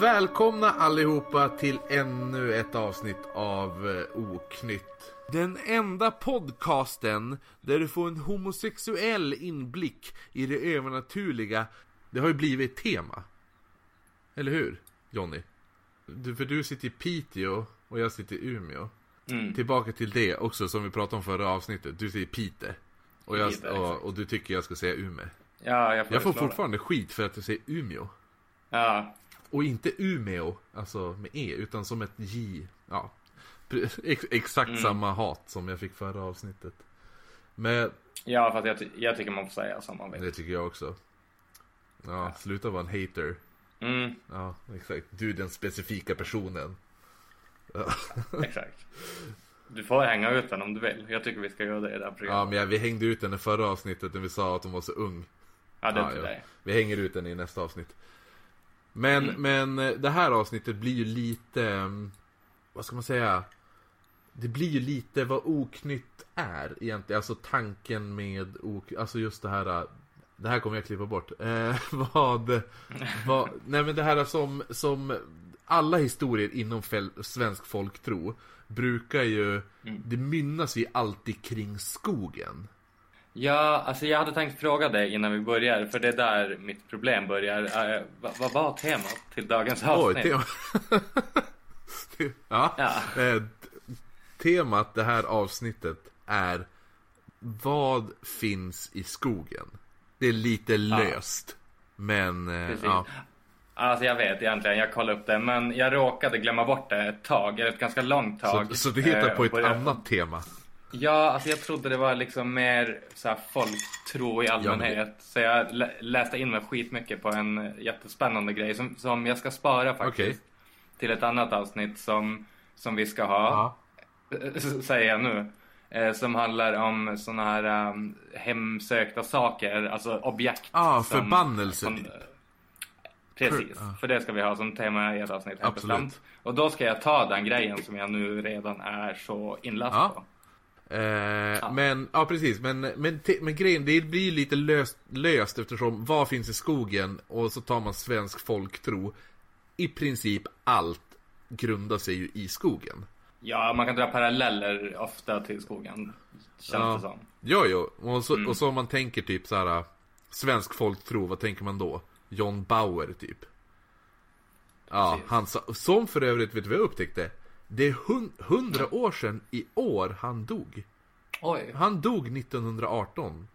Välkomna allihopa till ännu ett avsnitt av eh, Oknytt. Den enda podcasten där du får en homosexuell inblick i det övernaturliga. Det har ju blivit ett tema. Eller hur, Jonny? Du, för du sitter i Piteå och jag sitter i Umeå. Mm. Tillbaka till det också som vi pratade om förra avsnittet. Du säger Pite. Och, jag, och, och du tycker jag ska säga Umeå. Ja, jag, Jag får föreslår det. fortfarande skit för att jag säger Umeå. Ja, Och inte Umeå, alltså med E, utan som ett J. Ja. Ex exakt Mm. samma hat som jag fick förra avsnittet. Men ja fast jag, ty- jag tycker man får säga som man vill. det tycker jag också. Ja, sluta vara en hater. Mm, Ja, exakt. Du den specifika personen. exakt. Du får hänga ut den om du vill. Jag tycker vi ska göra det i det här Ja, programmet. men ja, vi hängde ut den i förra avsnittet när vi sa att hon var så ung. Ja, det är Ja, ja. dig. Vi hänger ut den i nästa avsnitt. Men, Mm. men eh, det här avsnittet blir ju lite, mm, vad ska man säga? Det blir ju lite vad oknytt är egentligen. Alltså tanken med ok, alltså just det här. eh, Det här kommer jag klippa bort. Eh, vad, vad, nej men det här som, som alla historier inom fel, svensk folktro brukar ju, Mm. det mynnas ju alltid kring skogen. Ja, alltså jag hade tänkt fråga dig innan vi börjar. För det är där mitt problem börjar. Uh, vad, var temat till dagens Oj, avsnitt? tema. ja. Ja. Eh, temat det här avsnittet är Vad finns i skogen? Det är lite löst. Men, eh, ja. Alltså jag vet egentligen, jag kollade upp det. Men jag råkade glömma bort det ett tag. Eller ett ganska långt tag. Så, så du hittar Eh, på och ett började- annat tema. Ja, alltså jag trodde det var liksom mer så här folktro i allmänhet. Så jag lä- läste in mig skitmycket på en jättespännande grej som, som jag ska spara faktiskt. Till ett annat avsnitt som, som vi ska ha. Ja. Säger jag nu. Eh, som handlar om såna här um, hemsökta saker, alltså objekt. Ah, som- förbannelse. som- Precis, Ja. för det ska vi ha som tema i ett avsnitt. Absolut. Och då ska jag ta den grejen som jag nu redan är så inläst Ja. på. Eh, Men, ja precis, men, men, men grejen, det blir ju lite löst, löst eftersom vad finns i skogen och så tar man svensk folktro. I princip allt grundar sig ju i skogen. Ja, man kan dra paralleller ofta till skogen. Känns det som. Jo, jo. Och så, Mm. och så om man tänker typ så här. Svensk folktro, vad tänker man då? John Bauer typ. Ja, Precis. han sa, som för övrigt, vet du vad jag upptäckte? Det är hun, hundra år sedan i år han dog. Oj. Han dog 1918.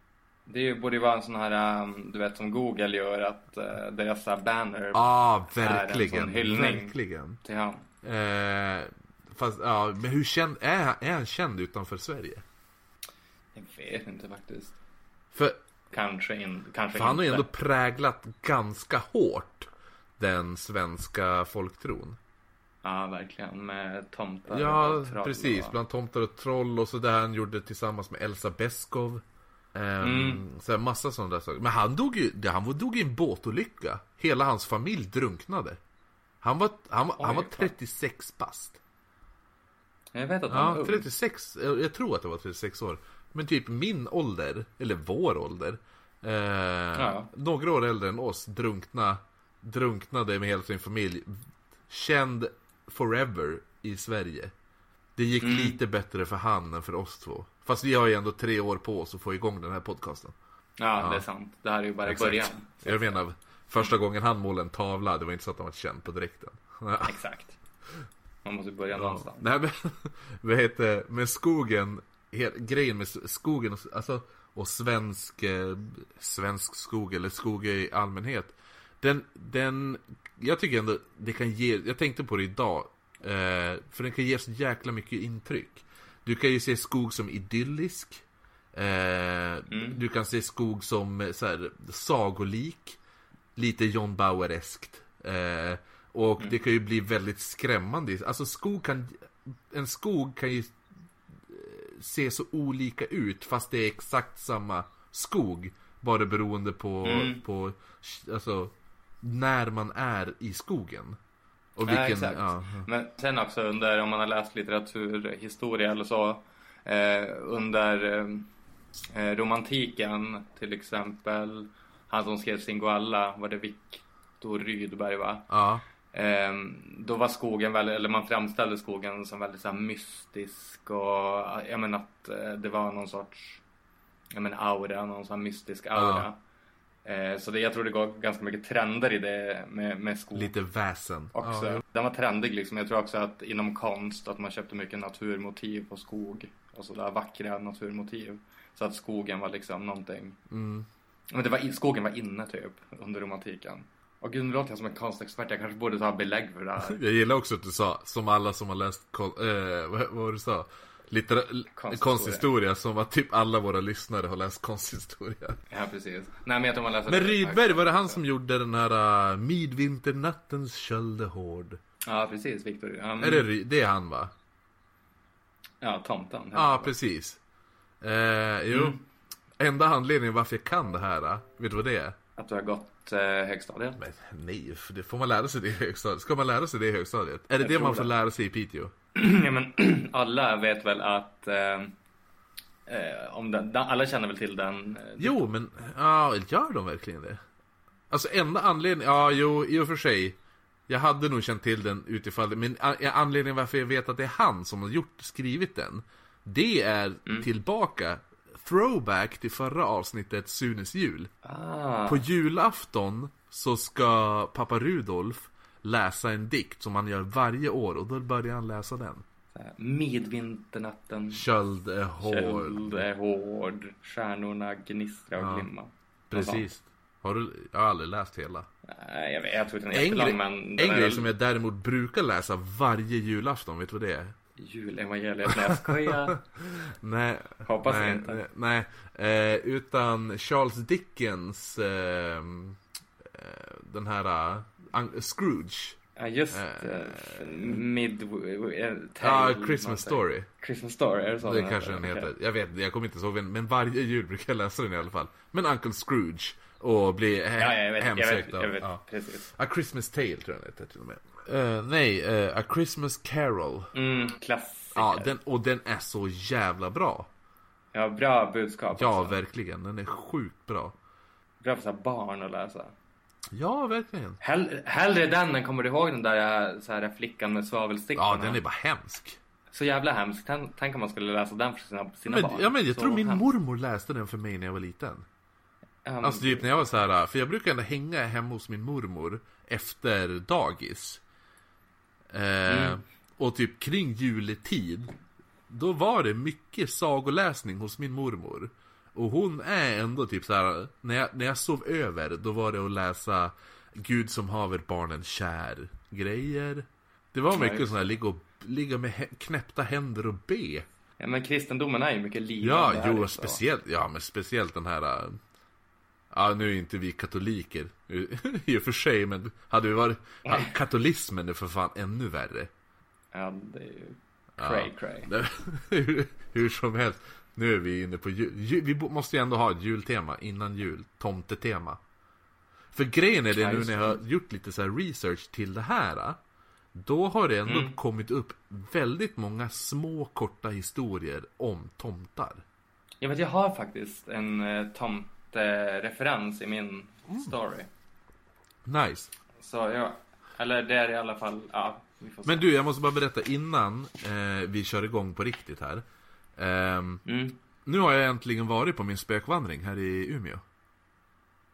Det är borde ju vara en sån här, um, du vet som Google gör, att uh, deras här banner ah, Är det en verkligen. sån hyllning? Verkligen. till han. Eh, fast, ja, men hur känd, är, han- är han känd utanför Sverige? Jag vet inte faktiskt. För, Kanske, in, kanske för han har ju ändå präglat ganska hårt den svenska folktron. Ja, verkligen. Med tomtar Ja, och troll precis. Och... Bland Tomtar och Troll och så där han gjorde tillsammans med Elsa Beskow. Um, Mm. Så här, massa sådana där saker. Men han dog ju, det- han dog i en båtolycka. Hela hans familj drunknade. Han var, han, var- han Oj, var fan. 36 bast. Jag vet att han Ja, ung. 36, jag jag tror att det var 36 år. Men typ min ålder, eller vår ålder. Eh, Ja. Några år äldre än oss, drunkna, drunknade med hela sin familj. Känd forever i Sverige. Det gick Mm. lite bättre för han än för oss två. Fast vi har ju ändå tre år på oss att få igång den här podcasten. Ja, det är sant. Det här är ju bara Exakt. början. Jag menar, första gången han målade en tavla, det var inte så att han var känd på direkten. Exakt. Man måste börja Ja. någonstans. Nej men, vad heter med skogen, grejen med skogen alltså, och svensk, eh, svensk skog eller skog i allmänhet. Den, den, jag tycker ändå det kan ge, jag tänkte på det idag, eh, för den kan ge så jäkla mycket intryck. Du kan ju se skog som idyllisk. Eh, Du kan se skog som eh, så här, sagolik. Lite John Bauer-eskt. Eh, och det kan ju bli väldigt skrämmande. Alltså skog kan, en skog kan ju eh, se så olika ut fast det är exakt samma skog. Bara beroende på, Mm. på alltså, när man är i skogen. Och Ja, vilken, exakt. ja, Men sen också under, om man har läst litteraturhistoria eller så, eh, under eh, eh, romantiken till exempel, han som skrev Singoalla, var det Viktor Rydberg va? ja, Ehm, då var skogen väldigt, eller man framställde skogen som väldigt så här, mystisk och jag menar att eh, det var någon sorts jag menar, aura, någon sån här mystisk aura. Eh, så det, jag tror det går ganska mycket trender i det med, med skog. Lite väsen. Också. Ja, Den var trendig liksom. Jag tror också att inom konst att man köpte mycket naturmotiv på skog. Och sådär vackra naturmotiv. Så att skogen var liksom någonting. Mm. Men det var, skogen var inne typ under romantiken. Och gud nu låter jag som en konstexpert. Jag kanske borde ta belägg för det här. Jag gillar också att du sa, som alla som har läst, eh, vad, vad du sa? Littera- Konsthistoria. konsthistoria, som att typ alla våra lyssnare har läst konsthistoria. Ja precis. Nej men jag tror man läser Men Rydberg, var det han som gjorde den här uh, Midvinternattens köld är hård? Ja precis, Viktor. Um, Är det, Ry- det är han va? Ja, tomten. Ja, precis. Eh, jo. Mm. Enda anledningen varför jag kan det här, uh, vet du vad det är? Att du har gått eh, högstadiet. Men nej, för det får man lära sig det i högstadiet. Ska man lära sig det i högstadiet? Är det Jag det man får det. lära sig i Piteå? ja, men alla vet väl att eh, eh, om den, alla känner väl till den. eh, Jo, men ja, gör de verkligen det? Alltså enda anledningen, ja jo, i och för sig. Jag hade nog känt till den utifall men a- anledningen varför jag vet att det är han som har gjort, skrivit den. Det är Mm. tillbaka, throwback till förra avsnittet Sunes jul. Ah, På julafton så ska pappa Rudolf läsa en dikt som han gör varje år och då börjar han läsa den. midvinternatten. Köld är hård. Köld är hård. Stjärnorna gnistrar och Ja. glimma. Precis. Har du, jag har aldrig läst hela. Nej, jag vet. Jag tror inte den är jättelång men en grej som jag däremot brukar läsa varje julafton, vet du vad det är? Julevangeliet. Nej, jag skojar. Nej, Hoppas nej, inte. nej, nej. Eh, utan Charles Dickens, eh, eh, den här uh, Scrooge. Ja, just Eh, det. Mid... eh, Ja, tale, Christmas. Story. Christmas Story, är det så Det kanske den heter. Jag vet jag kommer inte ihåg den, men varje jul brukar jag läsa den i alla fall. Men Uncle Scrooge och bli he- Ja, ja, jag vet. Jag hemsökt vet, av- jag vet ja. precis. A Christmas Tale tror jag den heter till och med. Eh, nej, eh, A Christmas Carol. Mm, klassiker. Ja, den, och den är så jävla bra. Ja, bra budskap Ja, också. verkligen. Den är sjukt bra. Bra för barn att läsa. Ja, verkligen. Hell, hellre den än kommer du ihåg den där så här, flickan med svavelstickorna? Ja, den är bara hemsk. Så jävla hemsk. Tänk, om man skulle läsa den för sina, sina Men, barn. ja, men jag Så tror min hemskt. mormor läste den för mig när jag var liten. Um, Alltså typ när jag var så här, för jag brukar ändå hänga hemma hos min mormor efter dagis. Eh, Mm. Och typ kring juletid, då var det mycket sagoläsning hos min mormor. Och hon är ändå typ så här, när jag, när jag sov över, då var det att läsa Gud som haver barnen kär grejer. Det var mycket just sån här, ligga, och, ligga med knäppta händer och be. ja, men kristendomen är ju mycket lidande. Ja, jo, speciellt, ja men speciellt den här Ja, nu är inte vi katoliker. I och för sig, men hade vi varit Katolismen är för fan ännu värre. Ja, det är ju cray cray. hur, hur som helst Nu är vi inne på jul, jul Vi måste ju ändå ha ett jultema innan jul Tomtetema. För grejen är det Ja, nu när jag har gjort lite så research till det här Då har det ändå Mm. kommit upp väldigt många små korta historier om tomtar. Jag vet, jag har faktiskt en eh, tomtereferens i min Mm. story. Nice Så ja, eller det är i alla fall, ja. Men du, jag måste bara berätta innan eh, vi kör igång på riktigt här. Ehm, Mm. nu har jag äntligen varit på min spökvandring här i Umeå.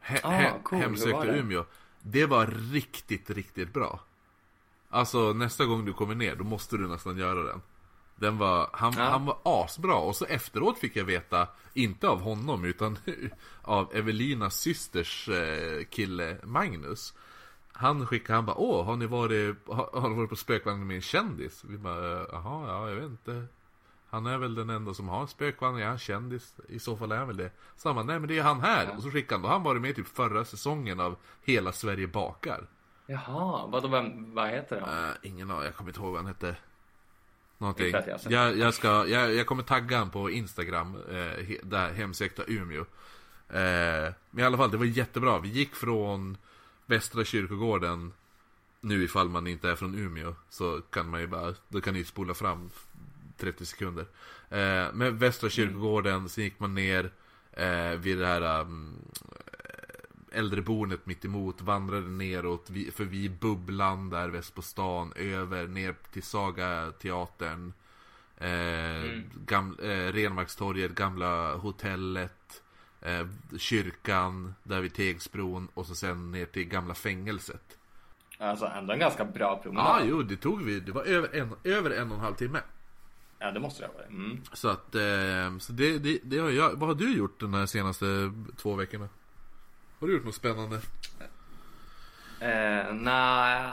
He- Ah, he- cool. Hemsökte det? Umeå. Det var riktigt, riktigt bra. Alltså nästa gång du kommer ner, då måste du nästan göra den. Den var, han, Ja. han var asbra och så efteråt fick jag veta, inte av honom utan av Evelinas systers eh, kille Magnus. Han skickade, han bara åh, har ni varit, har, har ni varit på spökvandring med en kändis? Vi bara, "Eh, jaha, ja jag vet inte. Han är väl den enda som har en spökvandring, är han kändis? I så fall är han väl det. Så han bara, nej men det är han här. Ja. Och så skickade han, då har han varit med typ förra säsongen av Hela Sverige bakar. Jaha, vad, vad heter det? Uh, ingen aning, jag kommer inte ihåg vad han hette. Någonting. Jag Jag, jag, ska, jag, jag kommer tagga han på Instagram, eh, där hemsökta Umeå. Eh, men i alla fall, det var jättebra. Vi gick från Västra kyrkogården Nu ifall man inte är från Umeå Så kan man ju bara, då kan ni spola fram 30 sekunder eh, Med Västra kyrkogården, sen gick man ner eh, Vid det här um, äldreboendet mitt emot vandrade neråt vi, förbi Bubblan där väst på stan, över ner till Saga teatern. Eh, mm. gam, eh, Renmarkstorget, gamla hotellet. Eh, kyrkan där vid Tegsbron och så sen ner till gamla fängelset. Alltså ändå en ganska bra promenad. Ja, jo, det tog vi. Det var över en, över en och en halv timme. Ja, det måste det ha varit. Mm. Så att, eh, så det, det, det har jag. Vad har du gjort de här senaste två veckorna? Har du gjort något spännande? Eh, nej.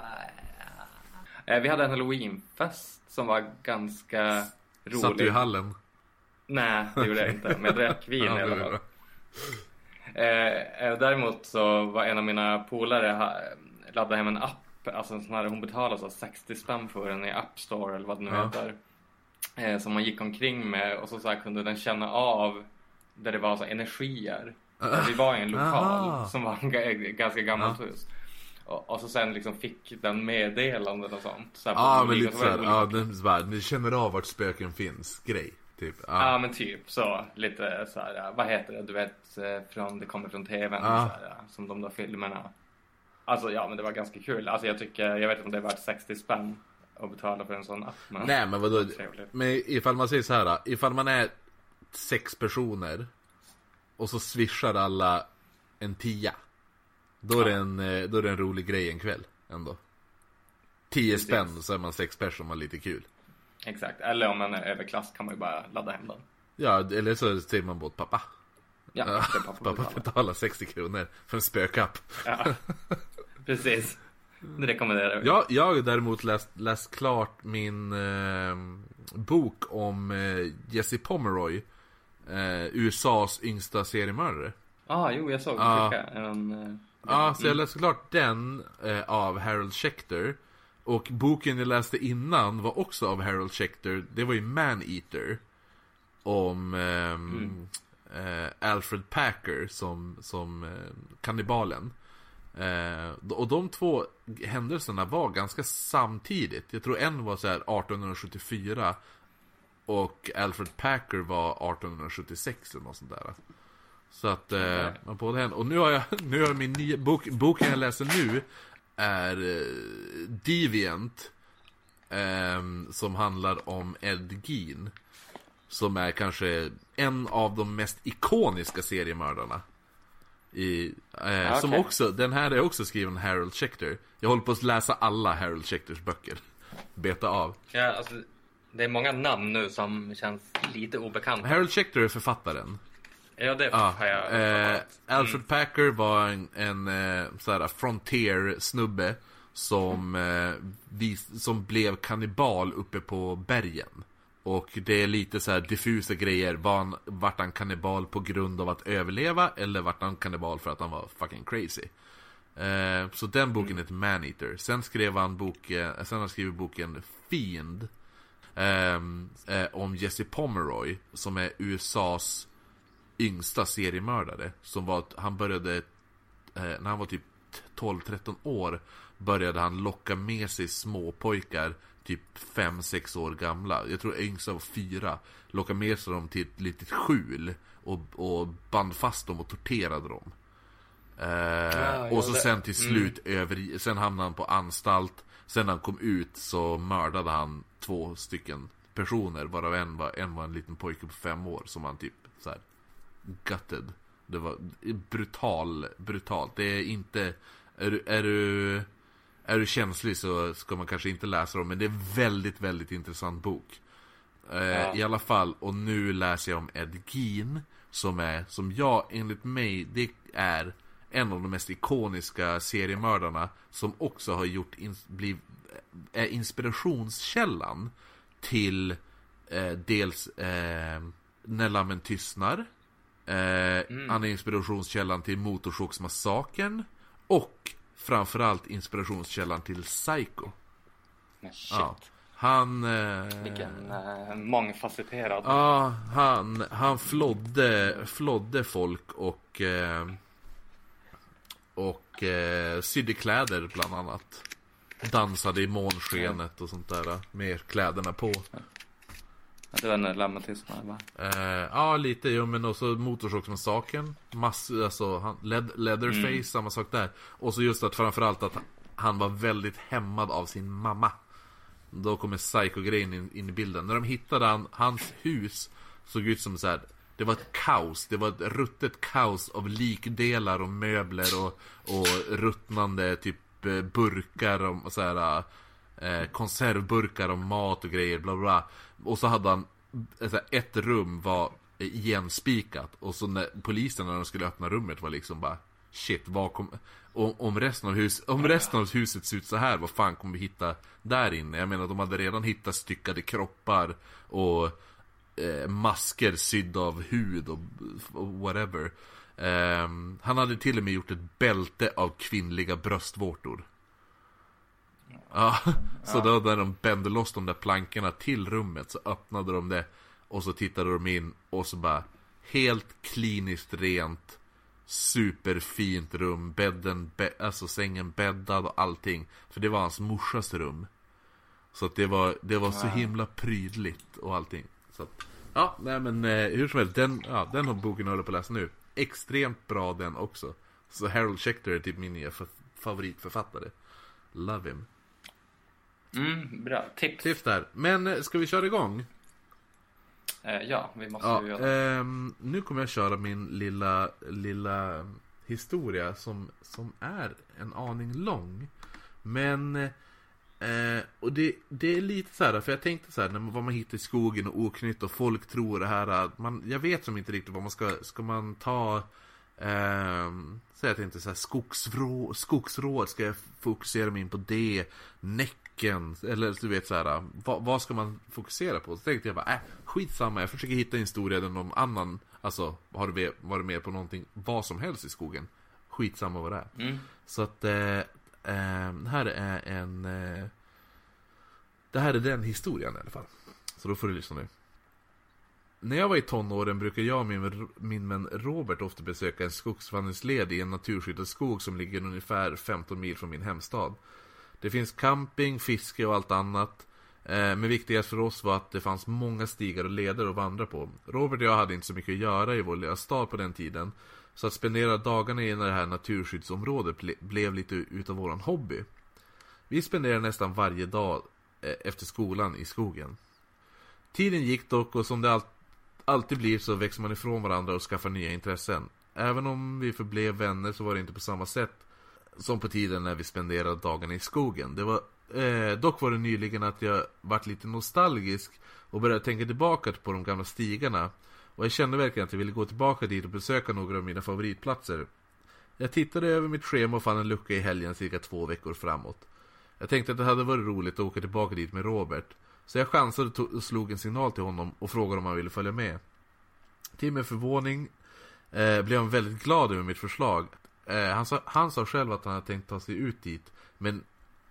Eh, vi hade en halloweenfest som var ganska rolig. Satt du i hallen? Nej, det gjorde jag inte. Men jag drack vin ja, i alla fall. Eh, eh, däremot så var en av mina polare laddade hem en app. Alltså en sån här, hon betalade så 60 spänn för den i App Store eller vad det nu ja. heter. Eh, som man gick omkring med och så, så kunde den känna av där det var så energier. Vi var i en lokal aha. som var en ganska gammalt uh. hus. Och, och, så sen liksom fick den meddelanden och sånt. Ja ah, men lite såhär, ja den, bara, ni känner av vart spöken finns, grej. Typ. Ja ah. ah, men typ så. Lite så här, vad heter det, du vet, eh, från, det kommer från tvn. Ah. Så här, som de där filmerna. Alltså ja men det var ganska kul. Alltså jag tycker, jag vet inte om det är värt 60 spänn att betala för en sån app. Men Nej men vadå, men ifall man säger så här, ifall man är sex personer och så swishar alla en tia. Då är, ja. det en, eh, då är det en rolig grej en kväll ändå. 10 spänn så är man sex personer och lite kul. Exakt, eller om man är överklass kan man ju bara ladda hem den. Ja, eller så säger man åt pappa. Ja, pappa, pappa betalar 60 kronor för en spökapp. Ja, precis. Det rekommenderar vi. Ja, jag har däremot läst, läst klart min eh, bok om eh, Jesse Pomeroy. Eh, USAs yngsta seriemördare. ah, jo, jag såg ah. en... Eh, ja, ah, så jag mm. läste klart den eh, av Harold Schechter. Och boken jag läste innan var också av Harold Schechter. Det var ju Man-Eater. Om ehm, mm. eh, Alfred Packer som, som eh, kannibalen. Eh, och de två händelserna var ganska samtidigt. Jag tror en var så här 1874 och Alfred Packer var 1876 eller något sånt där. Så att, eh, man både. Och nu har jag, nu har jag min nya bok, boken jag läser nu är eh, Deviant. Eh, som handlar om Ed Gein. Som är kanske en av de mest ikoniska seriemördarna. I, eh, okay. Som också, den här är också skriven Harold Schechter. Jag håller på att läsa alla Harold Schechters böcker. Beta av. Ja, alltså, det är många namn nu som känns lite obekanta. Harold Schechter är författaren. Ja, det ah, har jag eh, Alfred mm. Packer var en, en eh, frontier-snubbe som, eh, vis, som blev kannibal uppe på bergen. Och det är lite så här diffusa grejer. Var han, vart han kannibal på grund av att överleva eller vart han kannibal för att han var fucking crazy? Eh, så den boken mm. heter Maneater. Sen skrev han boken, sen har han skrivit boken Fiend. Eh, eh, om Jesse Pomeroy som är USAs yngsta seriemördare. Som var, han började, eh, när han var typ 12-13 år började han locka med sig småpojkar typ 5-6 år gamla. Jag tror yngsta var fyra. Lockade med sig dem till ett litet skjul. Och, och band fast dem och torterade dem. Eh, ja, och så det. sen till mm. slut mm. över, sen hamnade han på anstalt. Sen när han kom ut så mördade han två stycken personer. Varav en var, en var en liten pojke på fem år som han typ så här gutted. Det var brutal, brutalt. Det är inte, är du, är du är du känslig så ska man kanske inte läsa dem, men det är väldigt, väldigt intressant bok. Eh, ja. I alla fall, och nu läser jag om Ed Gein, som är, som jag, enligt mig, det är en av de mest ikoniska seriemördarna som också har gjort, ins bliv, är inspirationskällan till eh, dels eh, När lammen tystnar, eh, mm. han är inspirationskällan till Motorsågsmassakern och framförallt inspirationskällan till Psycho. Men shit. Ja. Han... Eh, Vilken eh, mångfacetterad. Ja, han, han flodde, flodde folk och... Eh, och eh, sydde kläder bland annat. Dansade i månskenet och sånt där med kläderna på. det var en lammatism va? Eh, ja, lite. Jo, men också Motorsågsmassakern. Mass, alltså, han, led, Leatherface, mm. samma sak där. Och så just att framförallt att han var väldigt hämmad av sin mamma. Då kommer psycho-grejen in, in, i bilden. När de hittade han, hans hus såg ut som så här. Det var ett kaos, det var ett ruttet kaos av likdelar och möbler och, och ruttnande typ eh, burkar och så här, eh, konservburkar och mat och grejer, bla bla. Och så hade han, alltså, ett rum var igenspikat och så när polisen när de skulle öppna rummet var liksom bara Shit, vad kom, om, om, resten av hus, om resten av huset ser ut så här, vad fan kommer vi hitta där inne? Jag menar, de hade redan hittat styckade kroppar och eh, masker sydda av hud och, och whatever. Eh, han hade till och med gjort ett bälte av kvinnliga bröstvårtor. Ja, så då när de bände loss de där plankorna till rummet så öppnade de det och så tittade de in och så bara helt kliniskt rent superfint rum, bädden, be alltså sängen bäddad och allting. För det var hans morsas rum. Så att det var, det var så himla prydligt och allting. Så att, ja, nej men eh, hur som helst, den, ja, den har boken jag håller på att läsa nu. Extremt bra den också. Så Harold Schechter är typ min nya favoritförfattare. Love him. Mm, bra. Tips. Tips där. Men eh, ska vi köra igång? Eh, ja, vi måste ja, ju göra det. Eh, nu kommer jag köra min lilla, lilla historia som, som är en aning lång. Men, eh, och det, det är lite så här, för jag tänkte så här, när man, vad man hittar i skogen och oknytt och folk tror det här, man, jag vet som inte riktigt vad man ska, ska man ta Eh, så jag tänkte så här, skogsrå, skogsråd, ska jag fokusera mig in på det? Näck tecken, eller du vet så här, vad, vad, ska man fokusera på? Så tänkte jag bara, äh, skitsamma, jag försöker hitta en historia där någon annan, alltså, har du varit med på någonting, vad som helst i skogen. Skitsamma vad det är. Mm. Så att, eh, eh, här är en, eh, det här är den historien i alla fall. Så då får du lyssna nu. När jag var i tonåren brukade jag och min, min vän Robert ofta besöka en skogsvandringsled i en naturskyddad skog som ligger ungefär 15 mil från min hemstad. Det finns camping, fiske och allt annat. Eh, men viktigast för oss var att det fanns många stigar och leder att vandra på. Robert och jag hade inte så mycket att göra i vår lilla stad på den tiden. Så att spendera dagarna i det här naturskyddsområdet ble, blev lite utav våran hobby. Vi spenderade nästan varje dag eh, efter skolan i skogen. Tiden gick dock och som det all alltid blir så växer man ifrån varandra och skaffar nya intressen. Även om vi förblev vänner så var det inte på samma sätt som på tiden när vi spenderade dagarna i skogen. Det var, eh, dock var det nyligen att jag vart lite nostalgisk och började tänka tillbaka på de gamla stigarna. Och jag kände verkligen att jag ville gå tillbaka dit och besöka några av mina favoritplatser. Jag tittade över mitt schema och fann en lucka i helgen cirka två veckor framåt. Jag tänkte att det hade varit roligt att åka tillbaka dit med Robert. Så jag chansade och slog en signal till honom och frågade om han ville följa med. Till min förvåning eh, blev han väldigt glad över mitt förslag. Eh, han, sa, han sa själv att han hade tänkt ta sig ut dit. Men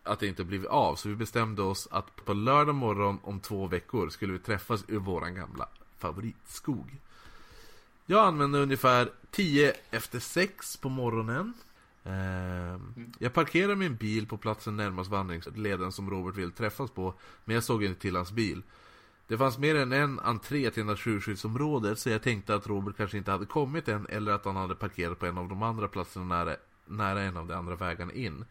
att det inte blivit av. Så vi bestämde oss att på lördag morgon om två veckor skulle vi träffas ur våran gamla favoritskog. Jag använde ungefär 10 efter 6 på morgonen. Eh, jag parkerade min bil på platsen närmast vandringsleden som Robert vill träffas på. Men jag såg inte till hans bil. Det fanns mer än en entré till naturskyddsområdet så jag tänkte att Robert kanske inte hade kommit än eller att han hade parkerat på en av de andra platserna nära, nära en av de andra vägarna in.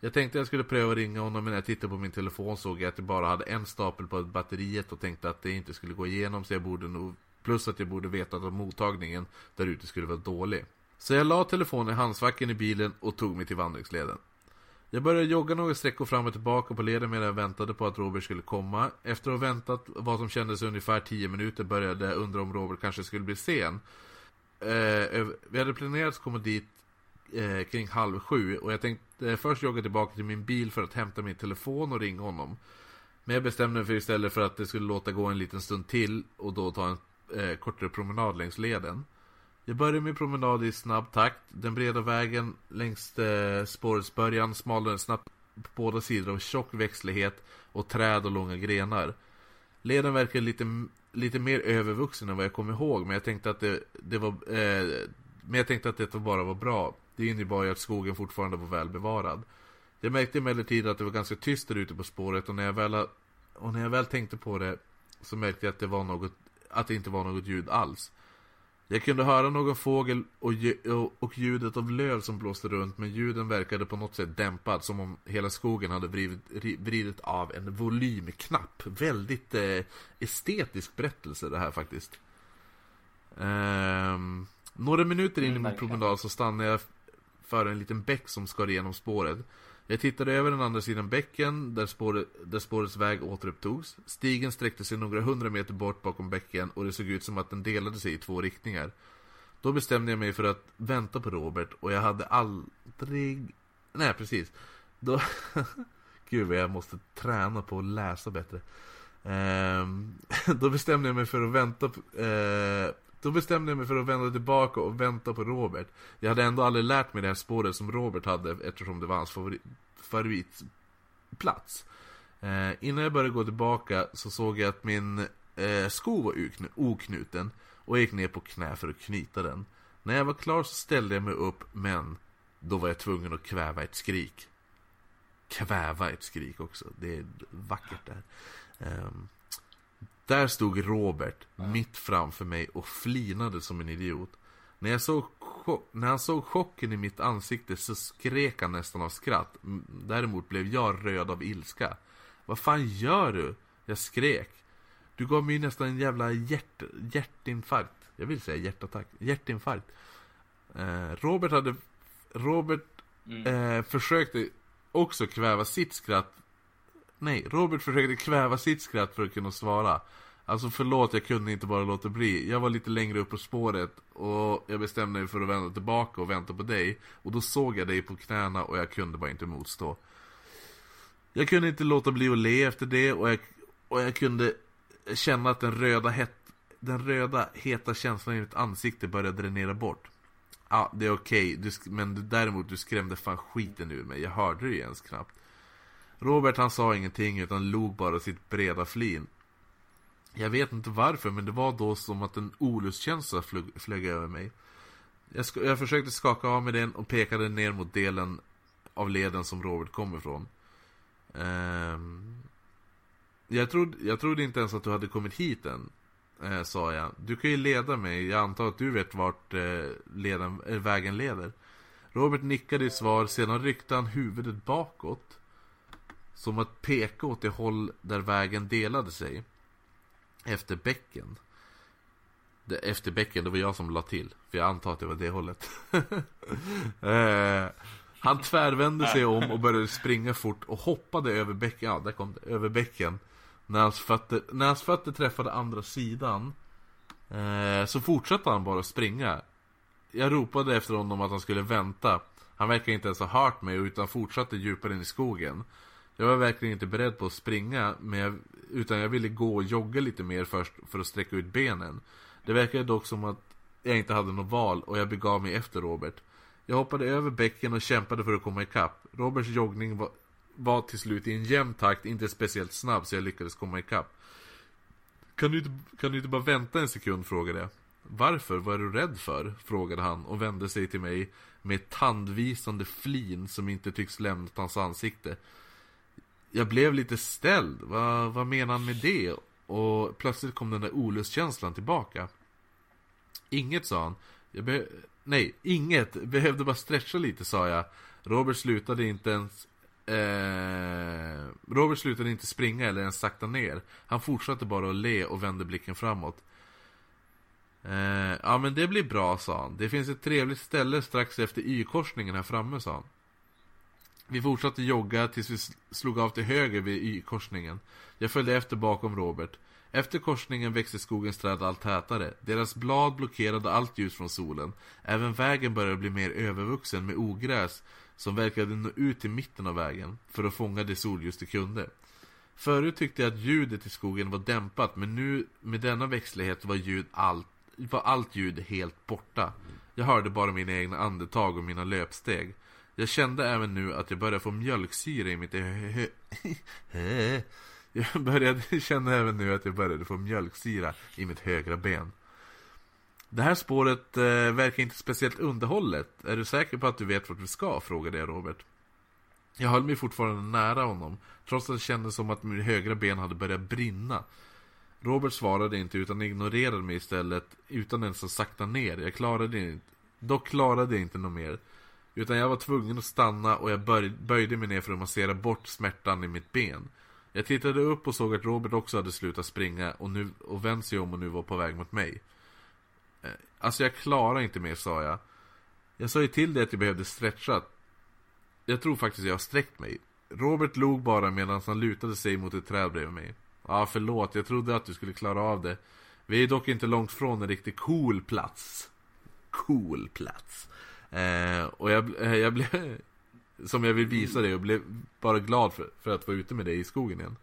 Jag tänkte jag skulle pröva ringa honom men när jag tittade på min telefon såg jag att jag bara hade en stapel på batteriet och tänkte att det inte skulle gå igenom så jag borde nog Plus att jag borde veta att mottagningen där ute skulle vara dålig. Så jag la telefonen i handskfacken i bilen och tog mig till vandringsleden. Jag började jogga några sträckor fram och tillbaka på leden medan jag väntade på att Robert skulle komma. Efter att ha väntat vad som kändes ungefär 10 minuter började jag undra om Robert kanske skulle bli sen. Eh, vi hade planerat att komma dit eh, kring halv sju och jag tänkte eh, först jogga tillbaka till min bil för att hämta min telefon och ringa honom. Men jag bestämde mig för istället för att det skulle låta gå en liten stund till och då ta en eh, kortare promenad längs leden. Jag började min promenad i snabb takt. Den breda vägen längs eh, spårets början smalnade snabbt på båda sidor av tjock växtlighet och träd och långa grenar. Leden verkade lite, lite mer övervuxen än vad jag kom ihåg, men jag tänkte att det, det var eh, men jag tänkte att det bara var bra. Det innebar ju att skogen fortfarande var väl bevarad. Jag märkte emellertid att det var ganska tyst där ute på spåret och när jag väl, och när jag väl tänkte på det så märkte jag att det, var något, att det inte var något ljud alls. Jag kunde höra någon fågel och, och ljudet av löv som blåste runt men ljuden verkade på något sätt dämpad som om hela skogen hade vridit, vridit av en volymknapp. Väldigt eh, estetisk berättelse det här faktiskt. Ehm, några minuter in i min promenad så stannade jag för en liten bäck som skar igenom spåret. Jag tittade över den andra sidan bäcken där, spåret, där spårets väg återupptogs. Stigen sträckte sig några hundra meter bort bakom bäcken och det såg ut som att den delade sig i två riktningar. Då bestämde jag mig för att vänta på Robert och jag hade aldrig... Nej, precis. Då... Gud vad jag måste träna på att läsa bättre. Ehm... Då bestämde jag mig för att vänta på... Då bestämde jag mig för att vända tillbaka och vänta på Robert. Jag hade ändå aldrig lärt mig det här spåret som Robert hade eftersom det var hans favoritplats. Eh, innan jag började gå tillbaka så såg jag att min eh, sko var oknuten och jag gick ner på knä för att knyta den. När jag var klar så ställde jag mig upp men då var jag tvungen att kväva ett skrik. Kväva ett skrik också, det är vackert där. Um, ehm, där stod Robert ja. mitt framför mig och flinade som en idiot. När, jag såg när han såg chocken i mitt ansikte så skrek han nästan av skratt. Däremot blev jag röd av ilska. Vad fan gör du? Jag skrek. Du gav mig nästan en jävla hjärt, hjärtinfarkt. Jag vill säga hjärtattack. Hjärtinfarkt. Eh, Robert hade... Robert mm. eh, försökte också kväva sitt skratt Nej, Robert försökte kväva sitt skratt för att kunna svara. Alltså förlåt, jag kunde inte bara låta bli. Jag var lite längre upp på spåret och jag bestämde mig för att vända tillbaka och vänta på dig. Och då såg jag dig på knäna och jag kunde bara inte motstå. Jag kunde inte låta bli att le efter det och jag, och jag kunde känna att den röda, het, den röda heta känslan i mitt ansikte började dränera bort. Ja, det är okej, okay. men däremot du skrämde fan skiten ur mig. Jag hörde det ju ens knappt. Robert han sa ingenting utan log bara sitt breda flin. Jag vet inte varför men det var då som att en olustkänsla flög, flög över mig. Jag, jag försökte skaka av mig den och pekade ner mot delen av leden som Robert kom ifrån. Ehm... jag, trodde, jag trodde inte ens att du hade kommit hit än, eh, sa jag. Du kan ju leda mig, jag antar att du vet vart eh, leden, äh, vägen leder. Robert nickade i svar, sedan ryckte han huvudet bakåt. Som att peka åt det håll där vägen delade sig. Efter bäcken. Efter bäcken, det var jag som la till. För jag antar att det var det hållet. eh, han tvärvände sig om och började springa fort och hoppade över bäcken. Ja, där kom det. Över bäcken. När hans fötter, när hans fötter träffade andra sidan. Eh, så fortsatte han bara springa. Jag ropade efter honom att han skulle vänta. Han verkar inte ens ha hört mig utan fortsatte djupare in i skogen. Jag var verkligen inte beredd på att springa, men jag, utan jag ville gå och jogga lite mer först för att sträcka ut benen. Det verkade dock som att jag inte hade något val och jag begav mig efter Robert. Jag hoppade över bäcken och kämpade för att komma ikapp. Roberts joggning var, var till slut i en jämn takt, inte speciellt snabb så jag lyckades komma ikapp. Kan du, inte, kan du inte bara vänta en sekund? frågade jag. Varför? Vad är du rädd för? frågade han och vände sig till mig med ett tandvisande flin som inte tycks lämnat hans ansikte. Jag blev lite ställd. Vad, vad menar han med det? Och plötsligt kom den där olustkänslan tillbaka. Inget, sa han. Jag be Nej, inget. Behövde bara stretcha lite, sa jag. Robert slutade inte ens... Eh... Robert slutade inte springa eller ens sakta ner. Han fortsatte bara att le och vände blicken framåt. Eh... Ja, men det blir bra, sa han. Det finns ett trevligt ställe strax efter Y-korsningen här framme, sa han. Vi fortsatte jogga tills vi slog av till höger vid Y-korsningen. Jag följde efter bakom Robert. Efter korsningen växte skogens träd allt tätare. Deras blad blockerade allt ljus från solen. Även vägen började bli mer övervuxen med ogräs som verkade nå ut till mitten av vägen för att fånga det solljus det kunde. Förut tyckte jag att ljudet i skogen var dämpat men nu med denna växtlighet var, ljud allt, var allt ljud helt borta. Jag hörde bara mina egna andetag och mina löpsteg. Jag kände även nu att jag började få mjölksyra i mitt Jag började känna även nu att jag började få mjölksyra i mitt högra ben. Det här spåret eh, verkar inte speciellt underhållet. Är du säker på att du vet vart vi ska? Frågade jag Robert. Jag höll mig fortfarande nära honom, trots att det kändes som att mitt högra ben hade börjat brinna. Robert svarade inte utan ignorerade mig istället utan ens att sakta ner. Jag klarade inte, dock klarade jag inte något mer. Utan jag var tvungen att stanna och jag böjde mig ner för att massera bort smärtan i mitt ben. Jag tittade upp och såg att Robert också hade slutat springa och, nu, och vänt sig om och nu var på väg mot mig. Eh, alltså jag klarar inte mer sa jag. Jag sa ju till dig att jag behövde stretcha. Jag tror faktiskt jag har sträckt mig. Robert log bara medan han lutade sig mot ett träd bredvid mig. Ja, förlåt. Jag trodde att du skulle klara av det. Vi är dock inte långt från en riktigt cool plats. Cool plats. Eh, och jag, jag blev, som jag vill visa dig och blev bara glad för, för att vara ute med dig i skogen igen.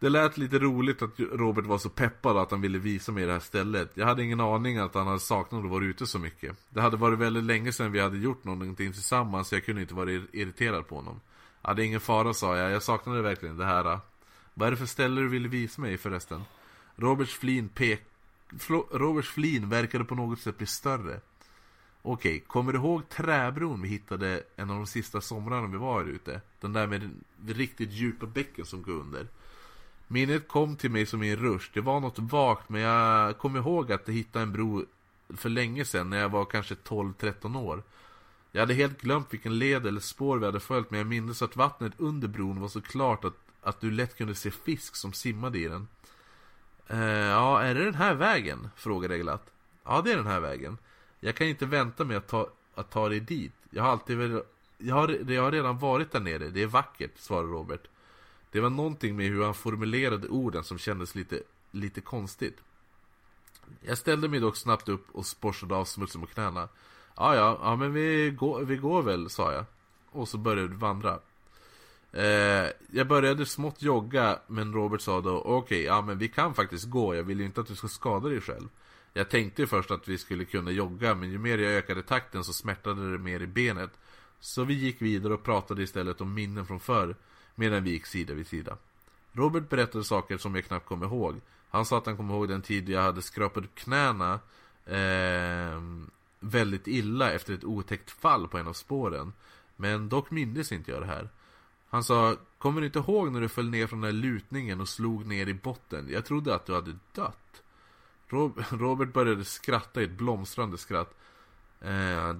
Det lät lite roligt att Robert var så peppad att han ville visa mig det här stället. Jag hade ingen aning att han hade saknat att vara ute så mycket. Det hade varit väldigt länge sedan vi hade gjort någonting tillsammans så jag kunde inte vara irriterad på honom. Ja, det är ingen fara sa jag, jag saknade verkligen det här. Vad är det för ställe du ville visa mig förresten? Roberts flin pek... Roberts flin verkade på något sätt bli större. Okej, okay, kommer du ihåg träbron vi hittade en av de sista somrarna vi var här ute? Den där med den riktigt djupa bäcken som går under. Minnet kom till mig som i en rush. Det var något vagt men jag kom ihåg att jag hittade en bro för länge sedan när jag var kanske 12-13 år. Jag hade helt glömt vilken led eller spår vi hade följt men jag minns att vattnet under bron var så klart att, att du lätt kunde se fisk som simmade i den. Eh, ja, är det den här vägen? Frågade jag glatt. Ja, det är den här vägen. Jag kan inte vänta med att ta, att ta dig dit. Jag har alltid väl, jag har, jag har redan varit där nere. Det är vackert, svarade Robert. Det var någonting med hur han formulerade orden som kändes lite, lite konstigt. Jag ställde mig dock snabbt upp och borstade av smutsen på knäna. Ja, ja, ja men vi går, vi går väl, sa jag. Och så började vi vandra. Eh, jag började smått jogga, men Robert sa då okej, okay, ja men vi kan faktiskt gå, jag vill ju inte att du ska skada dig själv. Jag tänkte först att vi skulle kunna jogga, men ju mer jag ökade takten så smärtade det mer i benet. Så vi gick vidare och pratade istället om minnen från förr, medan vi gick sida vid sida. Robert berättade saker som jag knappt kom ihåg. Han sa att han kom ihåg den tid jag hade skrapat upp knäna eh, väldigt illa efter ett otäckt fall på en av spåren. Men dock mindes inte jag det här. Han sa, kommer du inte ihåg när du föll ner från den här lutningen och slog ner i botten? Jag trodde att du hade dött. Robert började skratta i ett blomstrande skratt. Eh,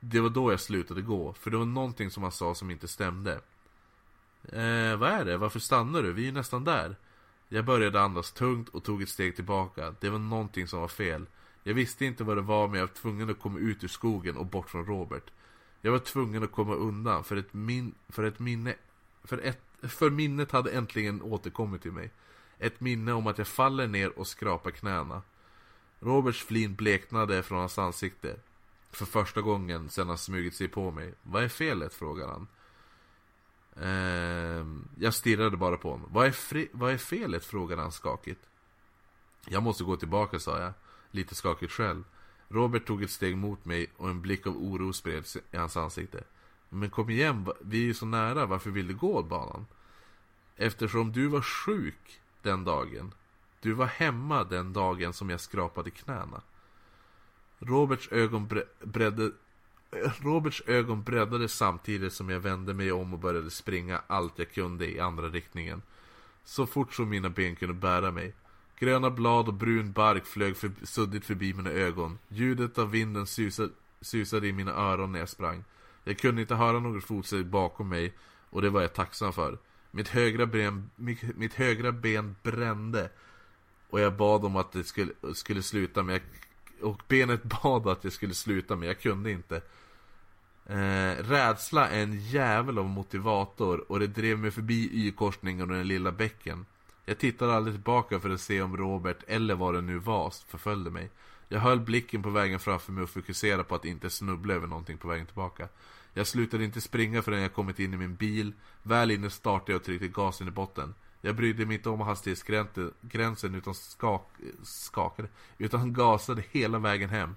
det var då jag slutade gå, för det var någonting som han sa som inte stämde. Eh, vad är det? Varför stannar du? Vi är ju nästan där. Jag började andas tungt och tog ett steg tillbaka. Det var någonting som var fel. Jag visste inte vad det var men jag var tvungen att komma ut ur skogen och bort från Robert. Jag var tvungen att komma undan för ett, min för ett minne för, ett, för minnet hade äntligen återkommit till mig. Ett minne om att jag faller ner och skrapar knäna. Roberts flin bleknade från hans ansikte. För första gången sedan han smugit sig på mig. Vad är felet? frågar han. Ehm, jag stirrade bara på honom. Vad är, vad är felet? frågade han skakigt. Jag måste gå tillbaka, sa jag. Lite skakigt själv. Robert tog ett steg mot mig och en blick av oro spreds i hans ansikte. Men kom igen, vi är ju så nära, varför vill du gå, banan? Eftersom du var sjuk den dagen. Du var hemma den dagen som jag skrapade knäna. Roberts ögon bredde Roberts ögon breddade samtidigt som jag vände mig om och började springa allt jag kunde i andra riktningen. Så fort som mina ben kunde bära mig. Gröna blad och brun bark flög för, suddigt förbi mina ögon. Ljudet av vinden susade, susade i mina öron när jag sprang. Jag kunde inte höra något fotsteg bakom mig och det var jag tacksam för. Mitt högra ben, mitt, mitt högra ben brände. Och jag bad om att det skulle, skulle sluta men jag, Och benet bad att det skulle sluta men jag kunde inte. Eh, rädsla är en jävel av motivator och det drev mig förbi Y-korsningen och den lilla bäcken. Jag tittade aldrig tillbaka för att se om Robert, eller vad det nu var, förföljde mig. Jag höll blicken på vägen framför mig och fokuserade på att inte snubbla över någonting på vägen tillbaka. Jag slutade inte springa förrän jag kommit in i min bil. Väl inne startade jag och tryckte gasen i botten. Jag brydde mig inte om hastighetsgränsen utan skak skakade, utan gasade hela vägen hem.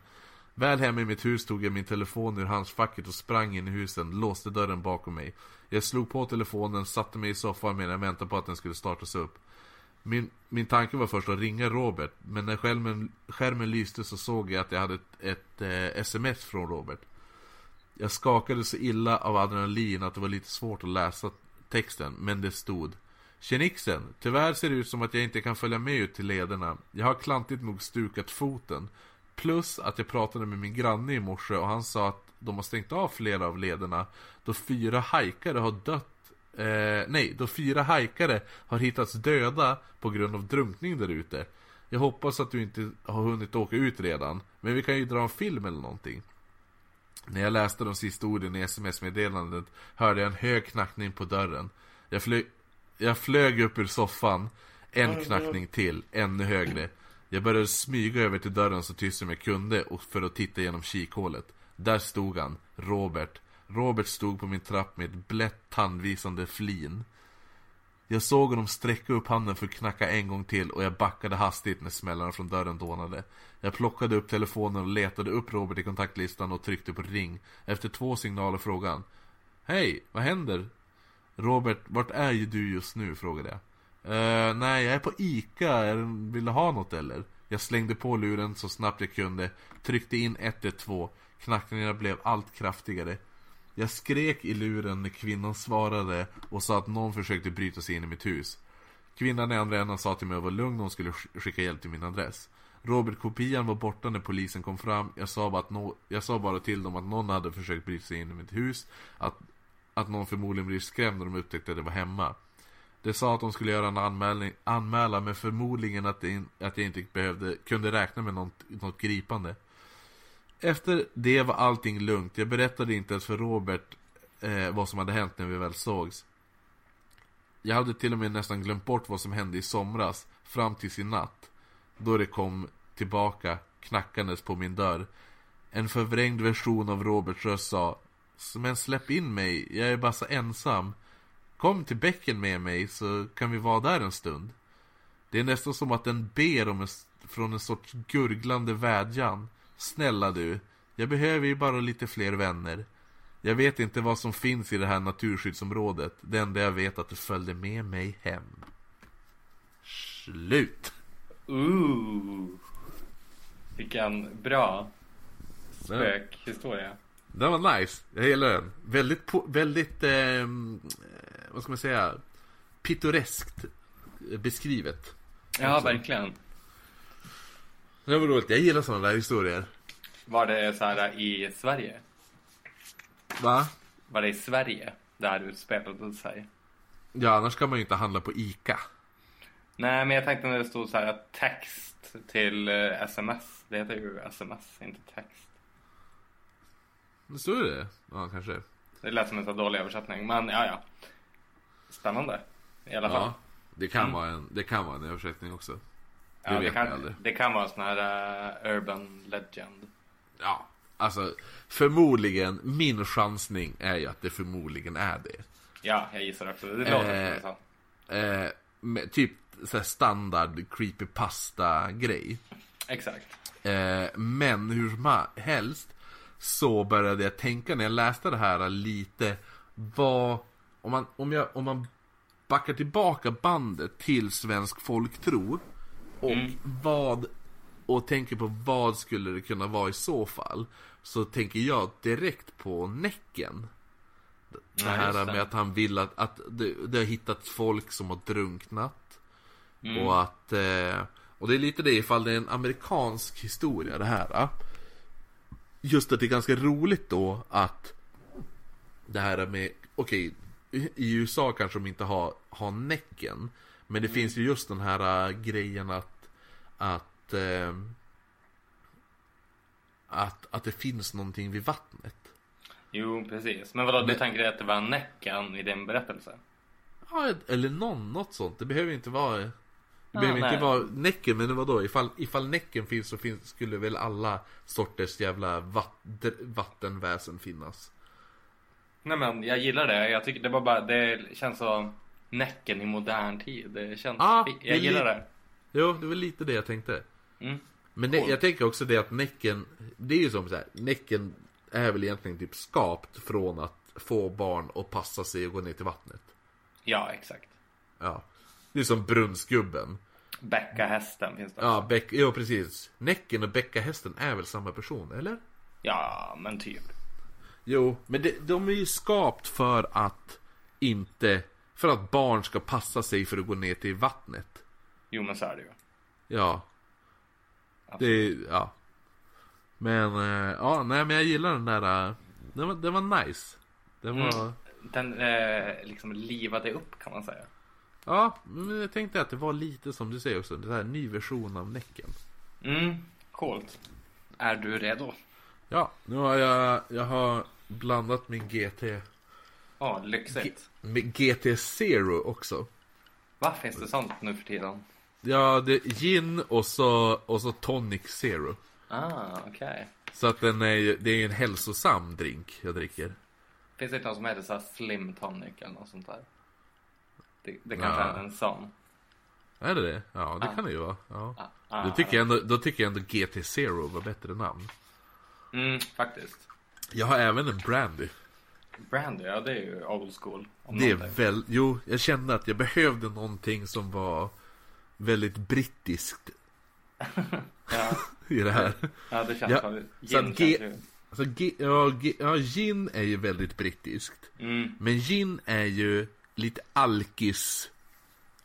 Väl hemma i mitt hus tog jag min telefon ur handskfacket och sprang in i husen, låste dörren bakom mig. Jag slog på telefonen, satte mig i soffan medan jag väntade på att den skulle startas upp. Min, min tanke var först att ringa Robert, men när skärmen, skärmen lyste så såg jag att jag hade ett, ett eh, sms från Robert. Jag skakade så illa av adrenalin att det var lite svårt att läsa texten, men det stod Tjenixen, tyvärr ser det ut som att jag inte kan följa med ut till lederna. Jag har klantigt nog stukat foten. Plus att jag pratade med min granne i morse och han sa att de har stängt av flera av lederna då fyra hajkare har dött Eh, nej, då fyra hajkare har hittats döda på grund av drunkning där ute. Jag hoppas att du inte har hunnit åka ut redan, men vi kan ju dra en film eller någonting. När jag läste de sista orden i sms-meddelandet hörde jag en hög knackning på dörren. Jag flög, jag flög upp ur soffan, en knackning till, ännu högre. Jag började smyga över till dörren så tyst som jag kunde och för att titta genom kikhålet. Där stod han, Robert, Robert stod på min trapp med ett blätt tandvisande flin. Jag såg honom sträcka upp handen för att knacka en gång till och jag backade hastigt när smällarna från dörren dånade. Jag plockade upp telefonen och letade upp Robert i kontaktlistan och tryckte på ring. Efter två signaler frågade han. Hej, vad händer? Robert, vart är ju du just nu? frågade jag. Uh, nej, jag är på ICA. Vill du ha något eller? Jag slängde på luren så snabbt jag kunde, tryckte in 112. Knackningarna blev allt kraftigare. Jag skrek i luren när kvinnan svarade och sa att någon försökte bryta sig in i mitt hus. Kvinnan i andra änden sa till mig att vara lugn och hon skulle skicka hjälp till min adress. Robert-kopian var borta när polisen kom fram. Jag sa, bara att no jag sa bara till dem att någon hade försökt bryta sig in i mitt hus. Att, att någon förmodligen blev skrämd när de upptäckte att det var hemma. De sa att de skulle göra en anmälning, anmälan men förmodligen att, det, att jag inte behövde, kunde räkna med något, något gripande. Efter det var allting lugnt. Jag berättade inte ens för Robert eh, vad som hade hänt när vi väl sågs. Jag hade till och med nästan glömt bort vad som hände i somras, fram till i natt. Då det kom tillbaka, knackandes på min dörr. En förvrängd version av Roberts röst sa Men släpp in mig, jag är bara så ensam. Kom till bäcken med mig så kan vi vara där en stund. Det är nästan som att den ber om en, från en sorts gurglande vädjan. Snälla du, jag behöver ju bara lite fler vänner. Jag vet inte vad som finns i det här naturskyddsområdet. Det enda jag vet är att du följde med mig hem. Slut. Ooh. Vilken bra spökhistoria. Den var nice. Jag gillar den. Väldigt, väldigt, eh, vad ska man säga, pittoreskt beskrivet. Ja, verkligen. Det var roligt. Jag gillar sådana där historier. Var det så här i Sverige? Va? Var det i Sverige det här utspelade sig? Ja, annars kan man ju inte handla på ICA. Nej, men jag tänkte när det stod så här text till sms. Eh, det heter ju sms, inte text. Det står det? Ja, kanske. Det lät som en så dålig översättning, men ja, ja. Spännande. I alla fall. Ja, det kan, mm. vara, en, det kan vara en översättning också. Det, ja, det, kan, det kan vara en sån här uh, urban legend. Ja, alltså förmodligen, min chansning är ju att det förmodligen är det. Ja, jag gissar också. Det låter eh, så. Eh, med, typ så standard creepypasta grej. Exakt. Eh, men hur som helst så började jag tänka när jag läste det här lite vad om man, om jag, om man backar tillbaka bandet till svensk folktro och mm. vad och tänker på vad skulle det kunna vara i så fall så tänker jag direkt på Näcken. Det här ja, med att han vill att, att det, det har hittats folk som har drunknat. Mm. Och att eh, Och det är lite det ifall det är en amerikansk historia det här. Just att det är ganska roligt då att Det här med Okej okay, I USA kanske de inte har, har Näcken Men det mm. finns ju just den här uh, grejen att Att eh, att, att det finns någonting vid vattnet. Jo, precis. Men vadå, Men... du tänker att det var Näckan i din berättelse? Ja, eller någon, något sånt. Det behöver inte vara... Det ah, behöver nej. inte vara Näcken, men vadå? Ifall, ifall Näcken finns så finns, skulle väl alla sorters jävla vatt, vattenväsen finnas. Nej men jag gillar det. Jag tycker det var bara, det känns så Näcken i modern tid. Det känns ah, Jag gillar det. Jo, det var lite det jag tänkte. Mm. Men cool. jag tänker också det att Näcken, det är ju som så här, Näcken är väl egentligen typ skapt från att få barn att passa sig och gå ner till vattnet. Ja, exakt. Ja. Det är som brunnsgubben. Bäckahästen finns det också. Ja, bäck, ja, precis. Näcken och bäckahästen är väl samma person, eller? Ja, men typ. Jo, men det, de är ju skapt för att inte För att barn ska passa sig för att gå ner till vattnet. Jo men så är det ju. Ja. Det, ja. Men, eh, ja, nej men jag gillar den där. eh, Den var, den var nice. Den var, Mm. Den eh, liksom livade upp kan man säga. ja, men jag tänkte att det var lite som du säger också. Det här ny version av Näcken. Mm, coolt. Är du redo? Ja, nu har jag, jag har blandat min GT Ja, lyxigt. med GT Zero också. Va, finns det sånt nu för tiden? Ja, det är gin och så, och så tonic zero. Ah, okej. Så att den är det är ju en hälsosam drink jag dricker. Finns det inte någon som heter så här slim tonic eller något sånt där? Det, det kanske Ja. är en sån. Är det det? Ja, det Ah. kan det ju vara. Ja. Ah, ah, Då, tycker jag ändå, då tycker jag ändå GT Zero var bättre namn. Mm, faktiskt. Jag har även en brandy. Brandy, ja det är ju old school. Det är väl, jo, jag kände att jag behövde någonting som var väldigt brittiskt Ja, i det här. ja, det känns Ja, Gin G-. Alltså, ja, ja, gin är ju väldigt brittiskt. Mm, Men gin är ju lite alkis.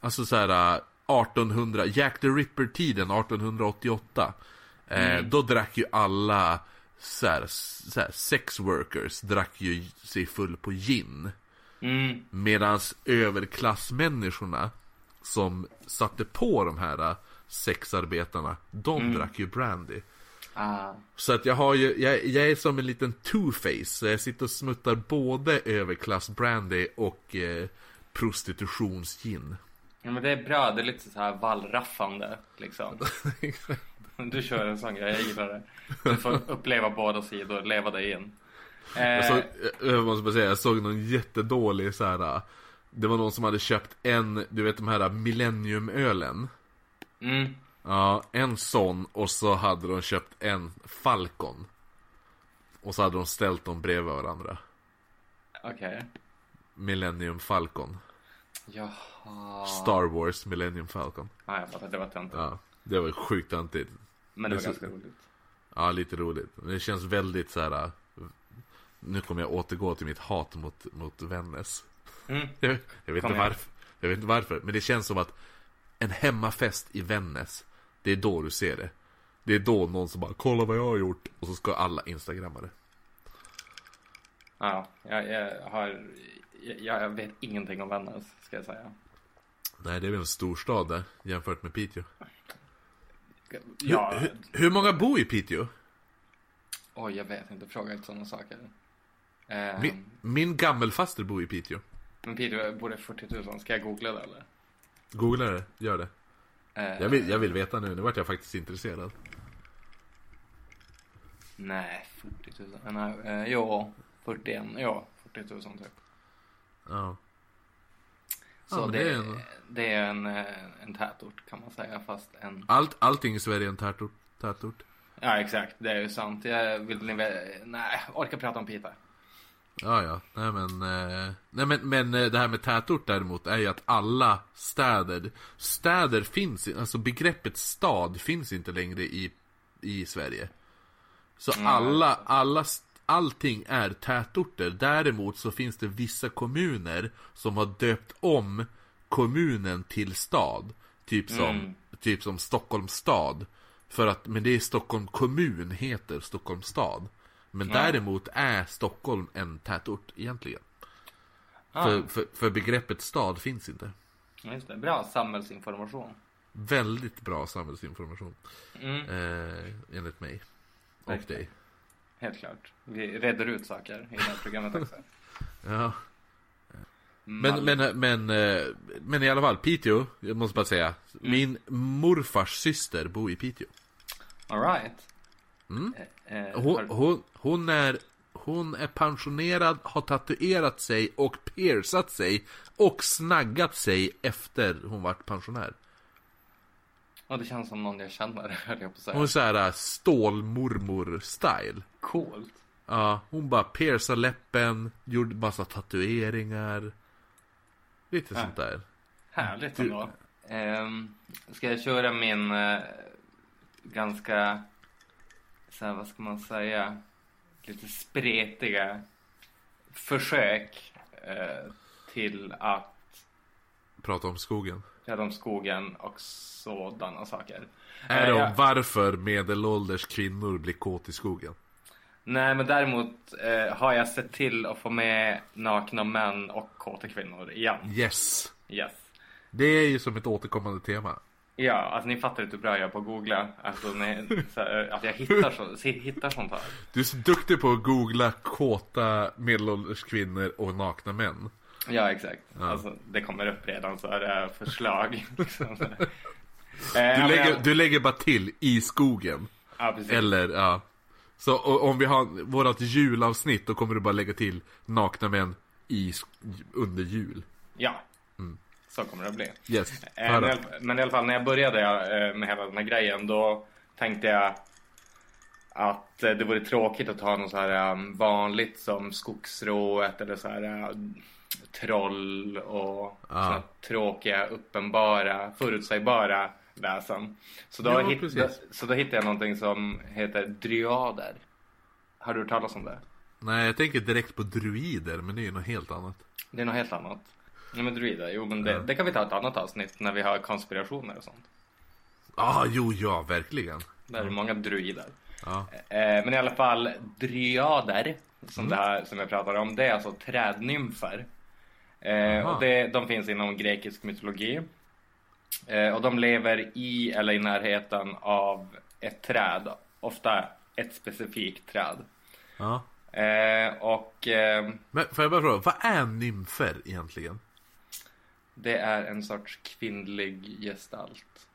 Alltså så här 1800, Jack the Ripper-tiden 1888. Eh, då drack ju alla så här, så här, sex workers drack ju sig full på gin. mm, Medans överklassmänniskorna som satte på de här eh, sexarbetarna, de drack ju brandy. ah, Så att jag har ju, jag, jag är som en liten two-face. Så jag sitter och smuttar både överklass brandy och eh, prostitutionsgin. ja, men det är bra, det är lite så här vallraffande liksom. Du kör en sån grej, jag gillar det. Du får uppleva båda sidor, leva dig in. jag, Eh, såg, jag, jag måste bara säga, jag såg någon jättedålig så här. Det var någon som hade köpt en, du vet de här Millenniumölen. mm, Ja, en sån och så hade de köpt en Falcon. Och så hade de ställt dem bredvid varandra. okej. Millennium Falcon. Jaha. Star Wars Millennium Falcon. Ja, jag fattar, det var töntigt. Ja, det var sjukt töntigt. Men det var det så- ganska roligt. Ja, lite roligt. Det känns väldigt så här. Nu kommer jag återgå till mitt hat mot, mot Vännäs. Mm. Jag, jag vet inte varför. Jag vet inte varför. Men det känns som att en hemmafest i Vännäs. Det är då du ser det. Det är då någon som bara kolla vad jag har gjort. Och så ska alla instagramma det. Ja, jag, jag har... Jag, jag vet ingenting om Vännäs, ska jag säga. Nej, det är väl en storstad där jämfört med Piteå. Ja, Hur, hur, hur många bor i Piteå? oj, jag vet inte. Fråga inte sådana saker. Eh, Min, min gammelfaster bor i Piteå. Men Peter, borde 40 000. Ska jag googla det eller? Googla det, gör det. Eh, Jag vill, jag vill veta nu, nu vart jag faktiskt intresserad. Nej, 40 000. Nej, eh, jo, 41. Ja, 40 000 typ. Ja. Så Ja, det, det är en- det är en, eh, en tätort kan man säga, fast en... Allt, allting i Sverige är en tätort. tätort. Ja, exakt. Det är ju sant. Jag vill Nej, orkar prata om Pita. Ja, ja. Nej men, eh, nej, men, men eh, det här med tätort däremot är ju att alla städer, städer finns, alltså begreppet stad finns inte längre i, i Sverige. Så alla, alla, st- allting är tätorter. Däremot så finns det vissa kommuner som har döpt om kommunen till stad. Typ som, Mm. typ som Stockholms stad. För att, men det är Stockholm kommun heter Stockholms stad. Men Ja. däremot är Stockholm en tätort egentligen. Ah, För, för, för begreppet stad finns inte. just det. Bra samhällsinformation. Väldigt bra samhällsinformation. Mm, Eh, enligt mig. Och Verkligen. dig. Helt klart. Vi reder ut saker i det här programmet också. Ja. Men, Mal- men, men, eh, men i alla fall, Piteå, jag måste bara säga. Min morfars syster bor i Piteå. All right. Mm. Eh, eh, Hon, hon, hon, är, hon är pensionerad, har tatuerat sig och piercat sig och snaggat sig efter hon vart pensionär. Ja, det känns som någon jag känner, höll jag på att säga. Hon är såhär stålmormor-style. Coolt. Ja, hon bara piercade läppen, gjorde massa tatueringar. Lite Ja. sånt där. Härligt Du- ändå. Ehm, ska jag köra min eh, ganska, så här, vad ska man säga, lite spretiga försök eh, till att prata om skogen. Prata om skogen och sådana saker. Är Eh, det om jag- varför medelålders kvinnor blir kåt i skogen? Nej, men däremot eh, har jag sett till att få med nakna män och kåta kvinnor igen. Yes! Yes. Det är ju som ett återkommande tema. Ja, alltså ni fattar inte hur bra jag är på att googla. Alltså, ni, så, här, att jag hittar, så, hittar sånt här. Du är så duktig på att googla kåta medelålders kvinnor och nakna män. Ja, exakt. Alltså, det kommer upp redan så är det förslag. liksom, så. Eh, Du men lägger, jag- du lägger bara till i skogen. Ja. Eller ja. Så och, om vi har vårat julavsnitt då kommer du bara lägga till nakna män i, under jul. Ja, så kommer det att bli. Yes. Eh, men, men i alla fall när jag började eh, med hela den här grejen då tänkte jag att eh, det vore tråkigt att ta något så här vanligt som skogsrået eller så här troll och Ja. tråkiga, uppenbara, förutsägbara väsen. Så då, Ja, hitt, så då hittade jag någonting som heter dryader. Har du hört talas om det? Nej jag tänker direkt på druider men det är ju något helt annat. Det är något helt annat. Nej men druider, jo men det, det kan vi ta ett annat avsnitt när vi har konspirationer och sånt. Ah, jo ja verkligen. Där är det många druider. Ja. Eh, men i alla fall dryader som Mm. det här som jag pratar om. Det är alltså trädnymfer. Eh, och det, de finns inom grekisk mytologi. Eh, och de lever i eller i närheten av ett träd. Ofta ett specifikt träd. ja. Eh, och eh, Men får jag bara fråga, vad är nymfer egentligen? det är en sorts kvinnlig gestalt.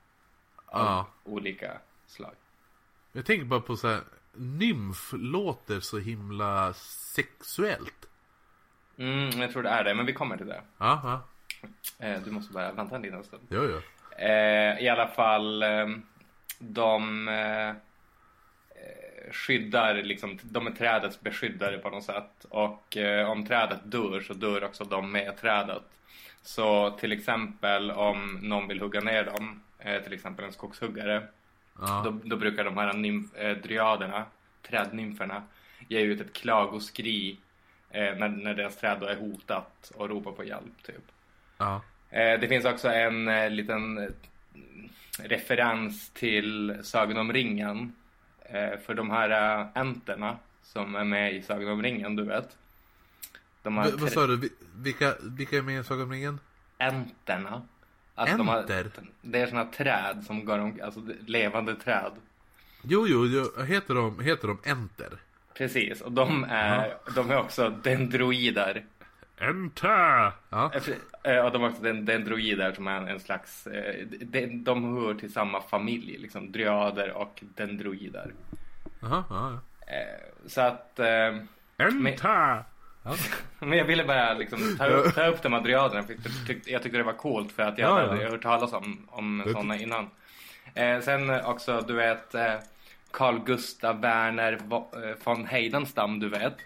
Av Ja. olika slag. Jag tänker bara på så här, nymf låter så himla sexuellt. Mm, jag tror det är det, men vi kommer till det. Ja, ja. Eh, du måste bara vänta en liten stund. Jo, jo. Eh, I alla fall, eh, de eh, skyddar, liksom, de är trädets beskyddare på något sätt. Och om trädet dör så dör också de med trädet. Så till exempel om någon vill hugga ner dem, till exempel en skogshuggare, Ja. då, då brukar de här nymf, eh, dryaderna, trädnymferna, ge ut ett klagoskri eh, när, när deras träd då är hotat och ropar på hjälp. Typ. ja. Eh, det finns också en eh, liten eh, referens till Sagan om ringen. Eh, för de här eh, enterna som är med i Sagan om ringen, du vet. De här vad sa du? Vi- Vilka, vilka är med i Sagan om ringen? Enterna. Alltså de har, det är såna träd som går om, alltså levande träd. Jo, jo, jo. Heter de, heter de Enter? Precis, och de är, de är också dendroider. Enter! Ja. Eh, eh, Och de är också den- dendroider som är en, slags, eh, de, de hör till samma familj, liksom dryader och dendroider. Jaha, ja, Eh, Så att, ja. Enter! men jag ville bara liksom ta, upp, ta upp de här dryaderna för jag tyckte, jag tyckte det var coolt för att jag Ja, ja. hade hört talas om, om sådana innan. Sen också, du vet, Carl Gustav Werner eh, von Heidenstam, du vet.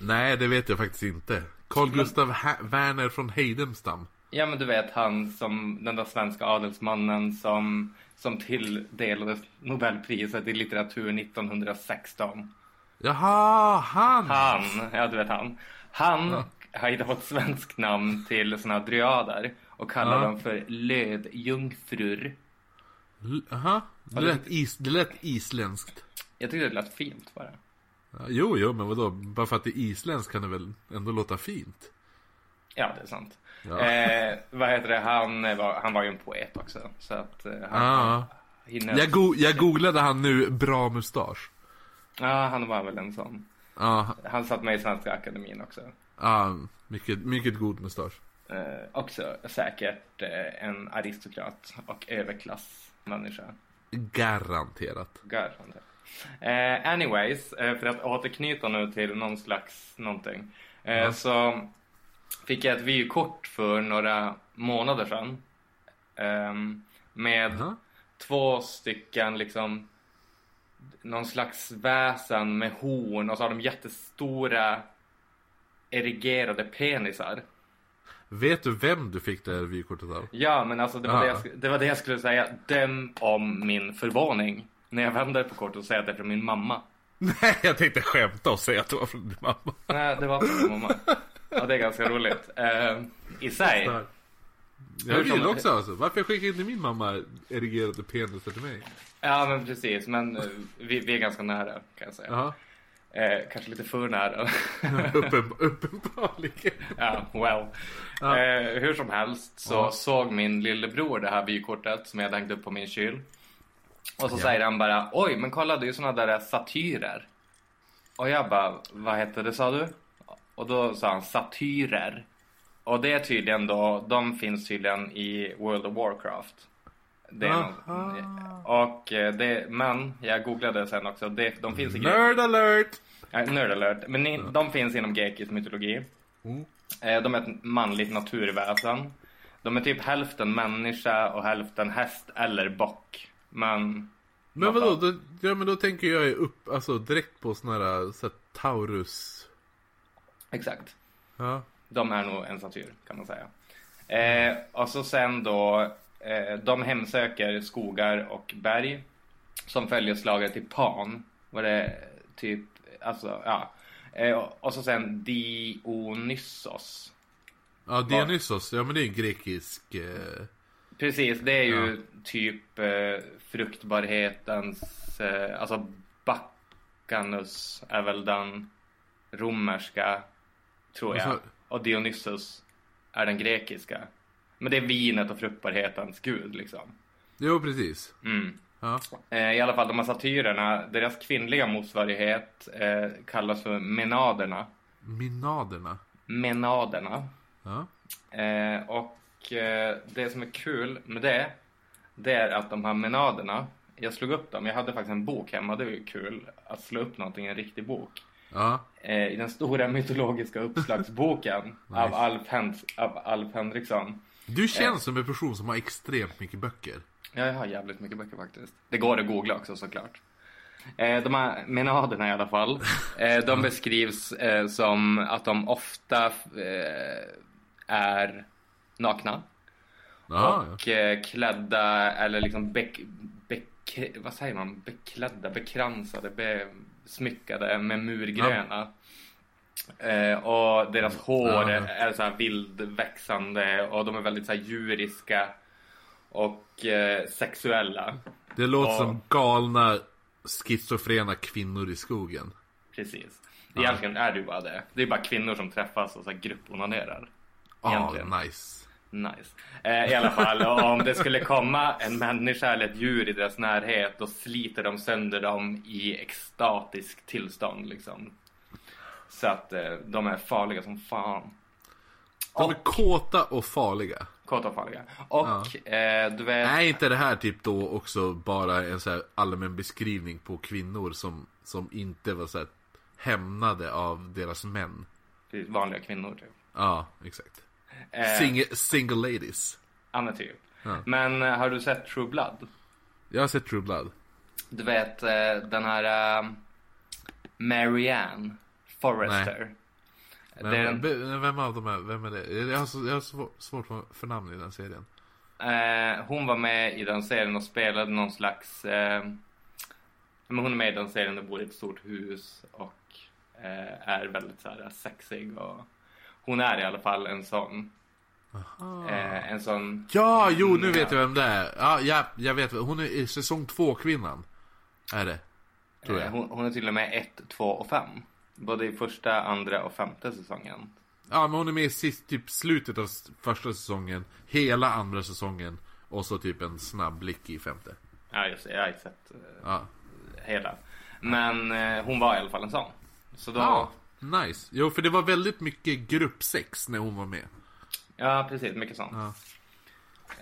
Nej, det vet jag faktiskt inte. Carl Gustav ha- Werner från Heidenstam. Ja men du vet han som den där svenska adelsmannen som, som tilldelades Nobelpriset i litteratur 1916. Jaha, han! Han, ja du vet han. Han har hittat ett svenskt namn till såna här dryader och kallar Ja. dem för lödjungfrur. Jaha, det lät, is, det lät isländskt. Jag tyckte det lät fint bara. Ja, Jo, jo, men vadå? Bara för att det är isländskt kan det väl ändå låta fint? Ja, det är sant. Ja. Eh, vad heter det? Han var, han var ju en poet också. Så att eh, han, Ja. han. Jag, go- jag googlade han nu, bra mustasch. Ja, han var väl en sån. Ja, Han satt med i Svenska Akademin också. ja mycket, mycket god mustasch. Eh, också säkert eh, en aristokrat och överklassmänniska. Garanterat. Garanterat. Eh, anyways, eh, för att återknyta nu till någon slags någonting. Eh, Ja. Så fick jag ett vykort för några månader sedan. ehm, med Jaha. två stycken liksom någon slags väsen med horn och så har de jättestora erigerade penisar. Vet du vem du fick det här vykortet av? Ja, men alltså det var, det, jag, det var det jag skulle säga. Döm om min förvåning när jag vänder på kortet och säger att det är från min mamma. Nej, jag tänkte skämta och säga att det var från din mamma. Nej, det var från min mamma. Ja, det är ganska roligt. Eh, I sig. Jag vill också alltså. Varför skickar inte min mamma erigerade penisar till mig? Ja men precis, men eh, vi, vi är ganska nära kan jag säga. Jaha. Eh, kanske lite för nära. Uppen, uppenbarligen. ja, well. Ja. Eh, hur som helst så Ja. såg min lillebror det här vykortet som jag hängt upp på min kyl. Och så Ja. säger han bara, oj men kolla det är ju såna där satyrer. Och jag bara, vad hette det sa du? Och då sa han satyrer. Och det är tydligen då, de finns tydligen i World of Warcraft. Det är Aha. och eh, det, men jag googlade sen också, det, de finns i Nerd alert! Ja, nerd alert. Men ni, de finns inom grekisk mytologi. Mm. Eh, De är ett manligt naturväsen. De är typ hälften människa och hälften häst eller bock. Men... Men Vad vadå? Då, ja men då tänker jag upp, alltså direkt på såna här, så här Taurus. Exakt. Ja. De är nog en satyr kan man säga. Eh, och så sen då, eh, de hemsöker skogar och berg som följer slaget till Pan. Var det typ, alltså ja. Eh, och- så sen Dionysos. Ja, Dionysos, ja men det är en grekisk... Eh, Precis, det är ju typ eh, fruktbarhetens, eh, alltså Bacchus är väl den romerska, tror jag. Alltså- Och Dionysus är den grekiska. Men det är vinet och fruktbarhetens gud liksom. jo precis. Mm. Ja. Eh, I alla fall de här satyrerna, deras kvinnliga motsvarighet eh, kallas för menaderna. Minaderna. Menaderna. Ja. Eh, och eh, det som är kul med det, det är att de här menaderna, jag slog upp dem, jag hade faktiskt en bok hemma, det var ju kul att slå upp någonting i en riktig bok. Ja. Eh, I den stora mytologiska uppslagsboken Nice. av, Alf Hen- av Alf Henriksson. Du känns som en person som har extremt mycket böcker. Ja, jag har jävligt mycket böcker faktiskt. Det går att googla också såklart. Eh, de här menaderna i alla fall, eh, de beskrivs eh, som att de ofta eh, är nakna. Ja, och eh, klädda eller liksom beck, beck, vad säger man? Beklädda, bekransade, besmyckade med murgröna. Eh, och deras hår Ja. är så här vildväxande och de är väldigt så här djuriska och eh, sexuella. Det låter Ja. som galna schizofrena kvinnor i skogen. Precis. Egentligen är det ju bara det. Det är bara kvinnor som träffas och så här grupponanerar. Ja, Egentligen. nice. Nice. Eh, I alla fall, och om det skulle komma en människa eller ett djur i deras närhet, då sliter de sönder dem i extatisk tillstånd liksom. Så att eh, de är farliga som fan. De är kåta och farliga. Kåta och farliga. Och eh, du vet... Är inte det här typ då också bara en så här allmän beskrivning på kvinnor som, som inte var så här hämnade av deras män? Vanliga kvinnor typ. Ja, exakt. Eh, Single, single ladies. Ja men typ. Ja. Men eh, har du sett True Blood? Jag har sett True Blood. Du vet eh, den här eh, Marianne Forrester. Men, Det är en- be- vem av dem är, vem är det? Jag har, så, jag har svår, svårt för, namn i den serien. Eh, hon var med i den serien och spelade någon slags... Eh, men hon är med i den serien och bor i ett stort hus och eh, är väldigt så här, sexig. Och hon är i alla fall en sån. Eh, en sån... Ja, jo nu Mm, vet ja. jag vem det är. Ja, jag, jag vet. Hon är i säsong två kvinnan. Är det? Tror Eh, jag. hon, hon är till och med 1, 2 och 5. Både i första, andra och femte säsongen. Ja, men hon är med i sist, typ slutet av första säsongen, hela andra säsongen och så typ en snabb blick i femte. Ja, just det. Jag har inte sett eh, Ja. hela. Men eh, hon var i alla fall en sån. Så då... Ja, nice. Jo, för det var väldigt mycket gruppsex när hon var med. Ja, precis. Mycket sånt. Ja.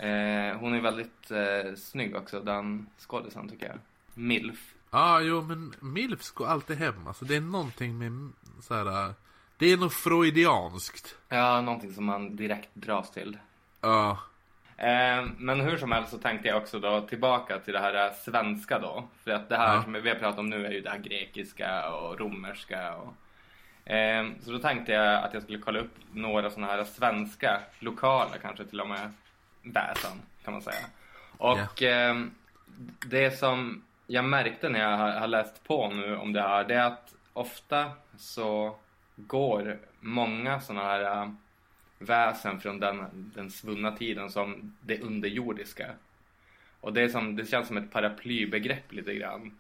Eh, hon är väldigt eh, snygg också, den skådisen tycker jag. Milf. Ja, jo, men milfs går alltid hem. Alltså det är någonting med så här. äh, Det är nog freudianskt. Ja, någonting som man direkt dras till. Ja. Eh, men hur som helst så tänkte jag också då tillbaka till det här eh, svenska då. För att det här Ja. som vi har pratat om nu är ju det här grekiska och romerska. Och, eh, så då tänkte jag att jag skulle kolla upp några sådana här svenska, lokala kanske till och med, väsen kan man säga. Och eh, det som jag märkte när jag har, läst på nu om det här, det är att ofta så går många sådana här eh, väsen från den, den svunna tiden som det underjordiska. Och det, är som, det känns som ett paraplybegrepp lite grann.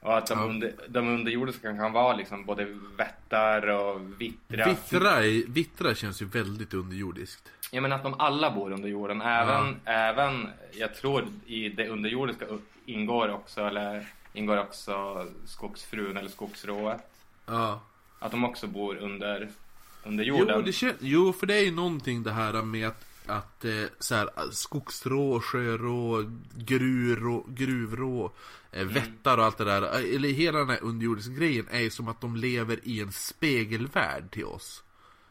Och att de, under, de underjordiska kan vara liksom både vättar och vittra. Vittra, är- vittra känns ju väldigt underjordiskt. Ja men att de alla bor under jorden. Även, även jag tror i det underjordiska ingår också, eller ingår också skogsfrun eller skogsrået. Ja. Att de också bor under, under Jo, jorden. det kän- jo, för det är ju någonting det här med att, att eh, så här, skogsrå, sjörå, grurå, gruvrå, eh, Mm. vättar och allt det där. Eh, Eller hela den här underjordiska grejen är ju som att de lever i en spegelvärld till oss.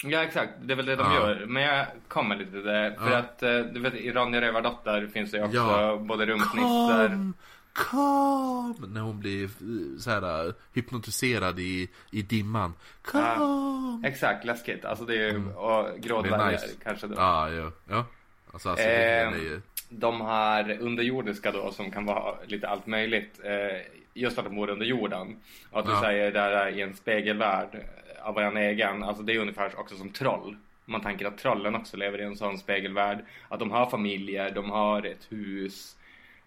Ja exakt, det är väl det de Ja. gör. Men jag kommer lite till det. För Ja. att eh, du vet i Ronja Rövardotter finns det ju också Ja. både rumsnissar. Kom, kom! När hon blir eh, så här eh, hypnotiserad i, i dimman. Kom! Exakt, läskigt. Alltså det är ju, och grådvärgar Mm. Det är nice. kanske då. Ja, ja. ja. Alltså, alltså det Eh, är ju... De här underjordiska då som kan vara lite allt möjligt. Eh, just att de bor under jorden. Och att du säger där i en spegelvärld av en egen. Alltså det är ungefär också som troll. Man tänker att trollen också lever i en sån spegelvärld. Att de har familjer, de har ett hus.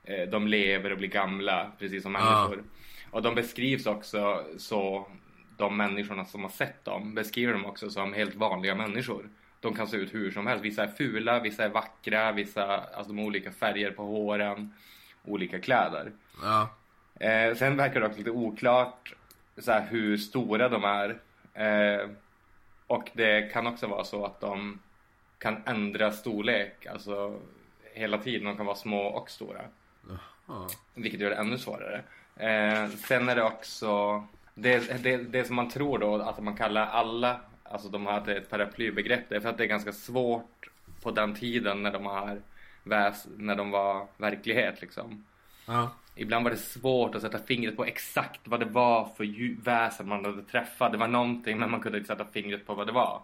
Eh, de lever och blir gamla precis som människor. Och de beskrivs också så. De människorna som har sett dem beskriver dem också som helt vanliga människor. De kan se ut hur som helst. Vissa är fula, vissa är vackra, vissa alltså de har olika färger på håren, olika kläder. Ja. Eh, sen verkar det också lite oklart så här, hur stora de är. Eh, och det kan också vara så att de kan ändra storlek, alltså hela tiden. De kan vara små och stora. ja. Vilket gör det ännu svårare. Eh, sen är det också det, det, det som man tror då att man kallar alla, alltså de hade ett paraplybegrepp. Det är för att det är ganska svårt på den tiden när de har väs, när de var verklighet liksom. ja. Ibland var det svårt att sätta fingret på exakt vad det var för väsen man hade träffat. Det var någonting men man kunde inte sätta fingret på vad det var.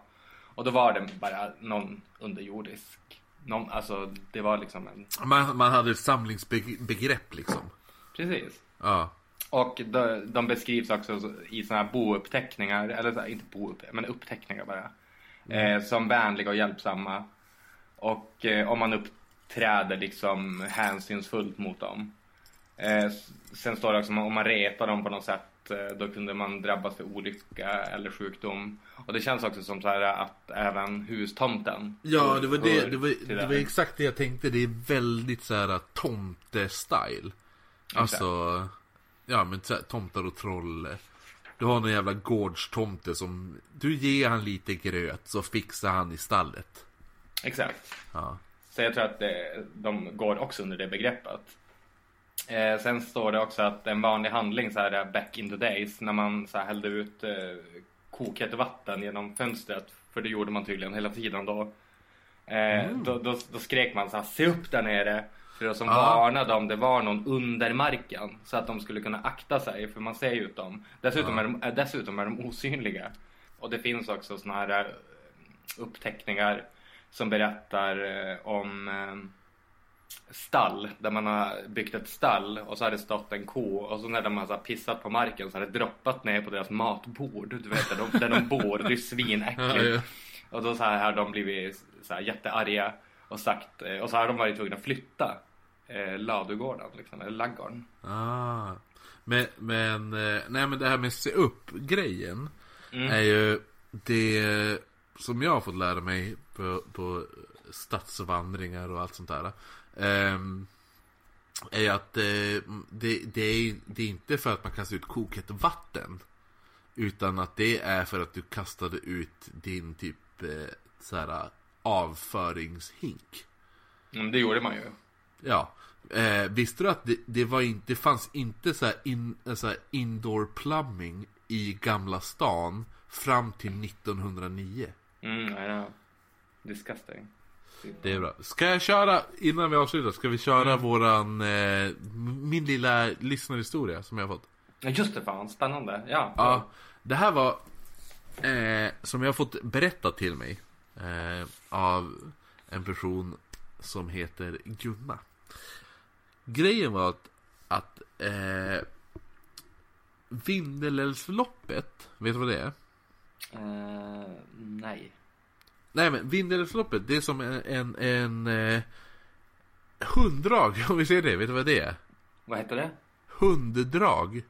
Och då var det bara någon underjordisk. Någon, alltså det var liksom en... Man, man hade ett samlingsbegrepp liksom. Precis. Ja. Och de, de beskrivs också i såna här bouppteckningar, eller så här, inte bouppteckningar, men uppteckningar bara. Eh, som vänliga och hjälpsamma. Och eh, om man uppträder liksom hänsynsfullt mot dem. Eh, sen står det också om man retar dem på något sätt, eh, då kunde man drabbas för olycka eller sjukdom. Och det känns också som så här att även hustomten Ja, det var, det, det, var, till det var exakt det jag tänkte. Det är väldigt så här tomte-style. Alltså, ja men här, tomtar och troll. Du har någon jävla gårdstomte som, du ger han lite gröt så fixar han i stallet. Exakt. Ja. Så jag tror att det, de går också under det begreppet. Eh, sen står det också att en vanlig handling så här är back in the days när man så här hällde ut eh, kokhett vatten genom fönstret. För det gjorde man tydligen hela tiden då. Eh, då, då. Då skrek man så här, se upp där nere. För att som Ja. varnade om det var någon under marken. Så att de skulle kunna akta sig, för man ser ju ut dem. Dessutom, Ja. är, de, eh, dessutom är de osynliga. Och det finns också såna här eh, uppteckningar som berättar eh, om stall. Där man har byggt ett stall och så har det stått en ko och så när de har så pissat på marken så har det droppat ner på deras matbord. Du vet där de, där de bor. Det är svinäckligt. Ja, ja. Och då så här har de blivit så här jättearga och sagt eh, och så har de varit tvungna att flytta eh, ladugården liksom, eller laggården. Ah. Men, men, eh, nej men det här med se upp grejen Mm. är ju det som jag har fått lära mig på, på stadsvandringar och allt sånt där. Ehm, är att eh, det, det, är, det är inte för att man kastar ut kokhett vatten. Utan att det är för att du kastade ut din typ eh, så här avföringshink. Mm, det gjorde man ju. Ja. Eh, visste du att det, det, var inte, det fanns inte så här, in, så här indoor plumbing i Gamla stan fram till 1909? Mm, I know. Disgusting. Det är bra. Ska jag köra, innan vi avslutar, ska vi köra Mm. våran, eh, min lilla lyssnarhistoria som jag har fått? Ja, just det fan, spännande. Ja. Ja, det här var eh, som jag har fått berättat till mig eh, av en person som heter Gunna. Grejen var att, att eh, Vindelälvsloppet, vet du vad det är? Eh, nej. Nej men Vindelälvsloppet, det är som en, en, en eh, hunddrag, om vi ser det. Vet du vad det är? Vad heter det? Hunddrag.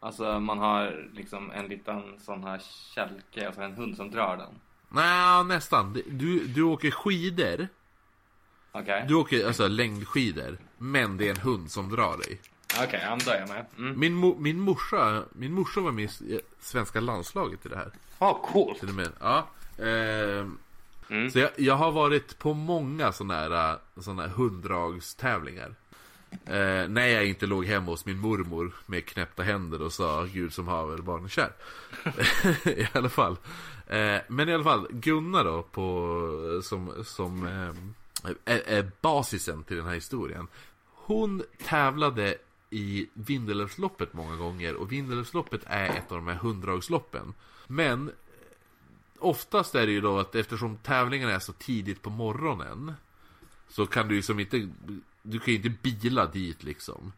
Alltså man har liksom en liten sån här kälke, alltså en hund som drar den. Nej, nästan. Du, du åker skidor. Okay. Du åker alltså längdskidor. Men det är en hund som drar dig. Okej, okay, ja, då är jag med. Mm. Min, mo, min, morsa, min morsa var med i svenska landslaget i det här. Ja, ah, coolt. Till och med. Ja. Eh, mm. Så jag, jag, har varit på många sådana här, såna här hunddragstävlingar. Eh, när jag inte låg hemma hos min mormor med knäppta händer och sa Gud som haver barnen kär. I alla fall. Eh, men i alla fall, Gunnar då, på, som, som eh, är, är basisen till den här historien. Hon tävlade i Vindelälvsloppet många gånger och Vindelälvsloppet är ett av de här hunddragsloppen. Men oftast är det ju då att eftersom tävlingarna är så tidigt på morgonen så kan du ju som inte du kan ju inte bila dit liksom.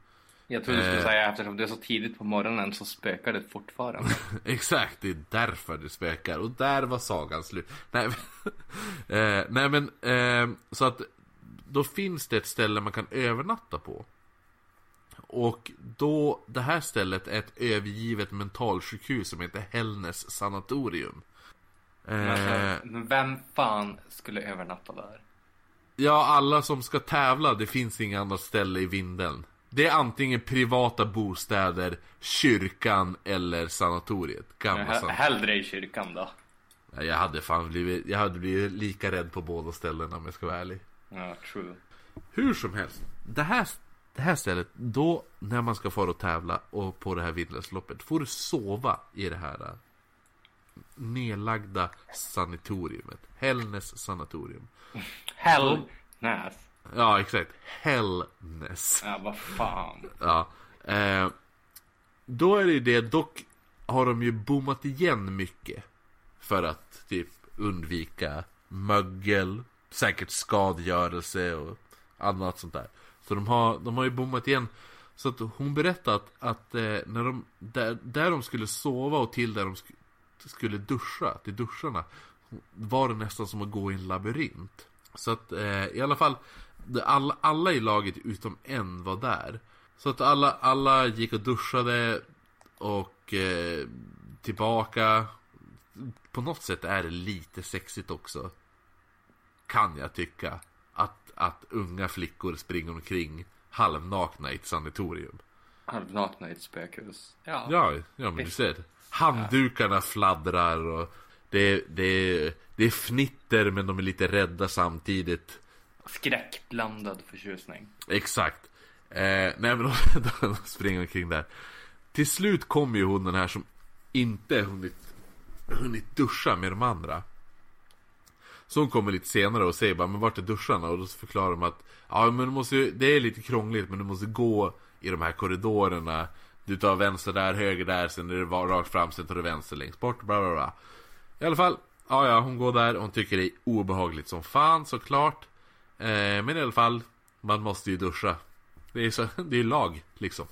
Jag trodde du skulle eh, säga eftersom det är så tidigt på morgonen så spökar det fortfarande. Exakt, det är därför det spökar. Och där var sagan slut. Nej, eh, nej men, eh, så att då finns det ett ställe man kan övernatta på. Och då, det här stället är ett övergivet mentalsjukhus som heter Hällnäs sanatorium. Alltså, eh, vem fan skulle övernatta där? Ja, alla som ska tävla, det finns inga annat ställe i Vindeln. Det är antingen privata bostäder, kyrkan eller sanatoriet. Gamla sanatoriet. Hellre i kyrkan då. Jag hade fan blivit, jag hade blivit lika rädd på båda ställena om jag ska vara ärlig. Ja, true. Hur som helst. Det här, det här stället, då när man ska fara och tävla och på det här Vindelnsloppet får du sova i det här äh, nedlagda sanatoriumet. Hällnäs sanatorium. Hellnäs? Ja, exakt. Hellnäs. Ja, vad fan. Ja. Eh, då är det ju det, dock har de ju bommat igen mycket. För att typ undvika mögel, säkert skadegörelse och annat sånt där. Så de har, de har ju bommat igen. Så att hon berättade att, att eh, när de, där, där de skulle sova och till där de skulle duscha, till duscharna var det nästan som att gå i en labyrint. Så att eh, i alla fall, alla, alla i laget utom en var där. Så att alla, alla gick och duschade och eh, tillbaka. På något sätt är det lite sexigt också. Kan jag tycka. Att, att unga flickor springer omkring halvnakna i ett sanatorium. Halvnakna i ett spökhus. Ja, ja, ja men du ser. Handdukarna fladdrar och det, det, det är fnitter men de är lite rädda samtidigt. Skräckblandad förtjusning. Exakt. Eh, nej men de, de springer omkring där. Till slut kommer ju hon den här som inte hunnit, hunnit duscha med de andra. Så hon kommer lite senare och säger bara, men vart är duscharna? Och då förklarar de att, ja men du måste, det är lite krångligt men du måste gå i de här korridorerna. Du tar vänster där, höger där, sen är det rakt fram, sen tar du vänster längst bort, bla bla bla. I alla fall, ja ja, hon går där, hon tycker det är obehagligt som fan såklart. Eh, men i alla fall, man måste ju duscha. Det är, så, det är lag, liksom.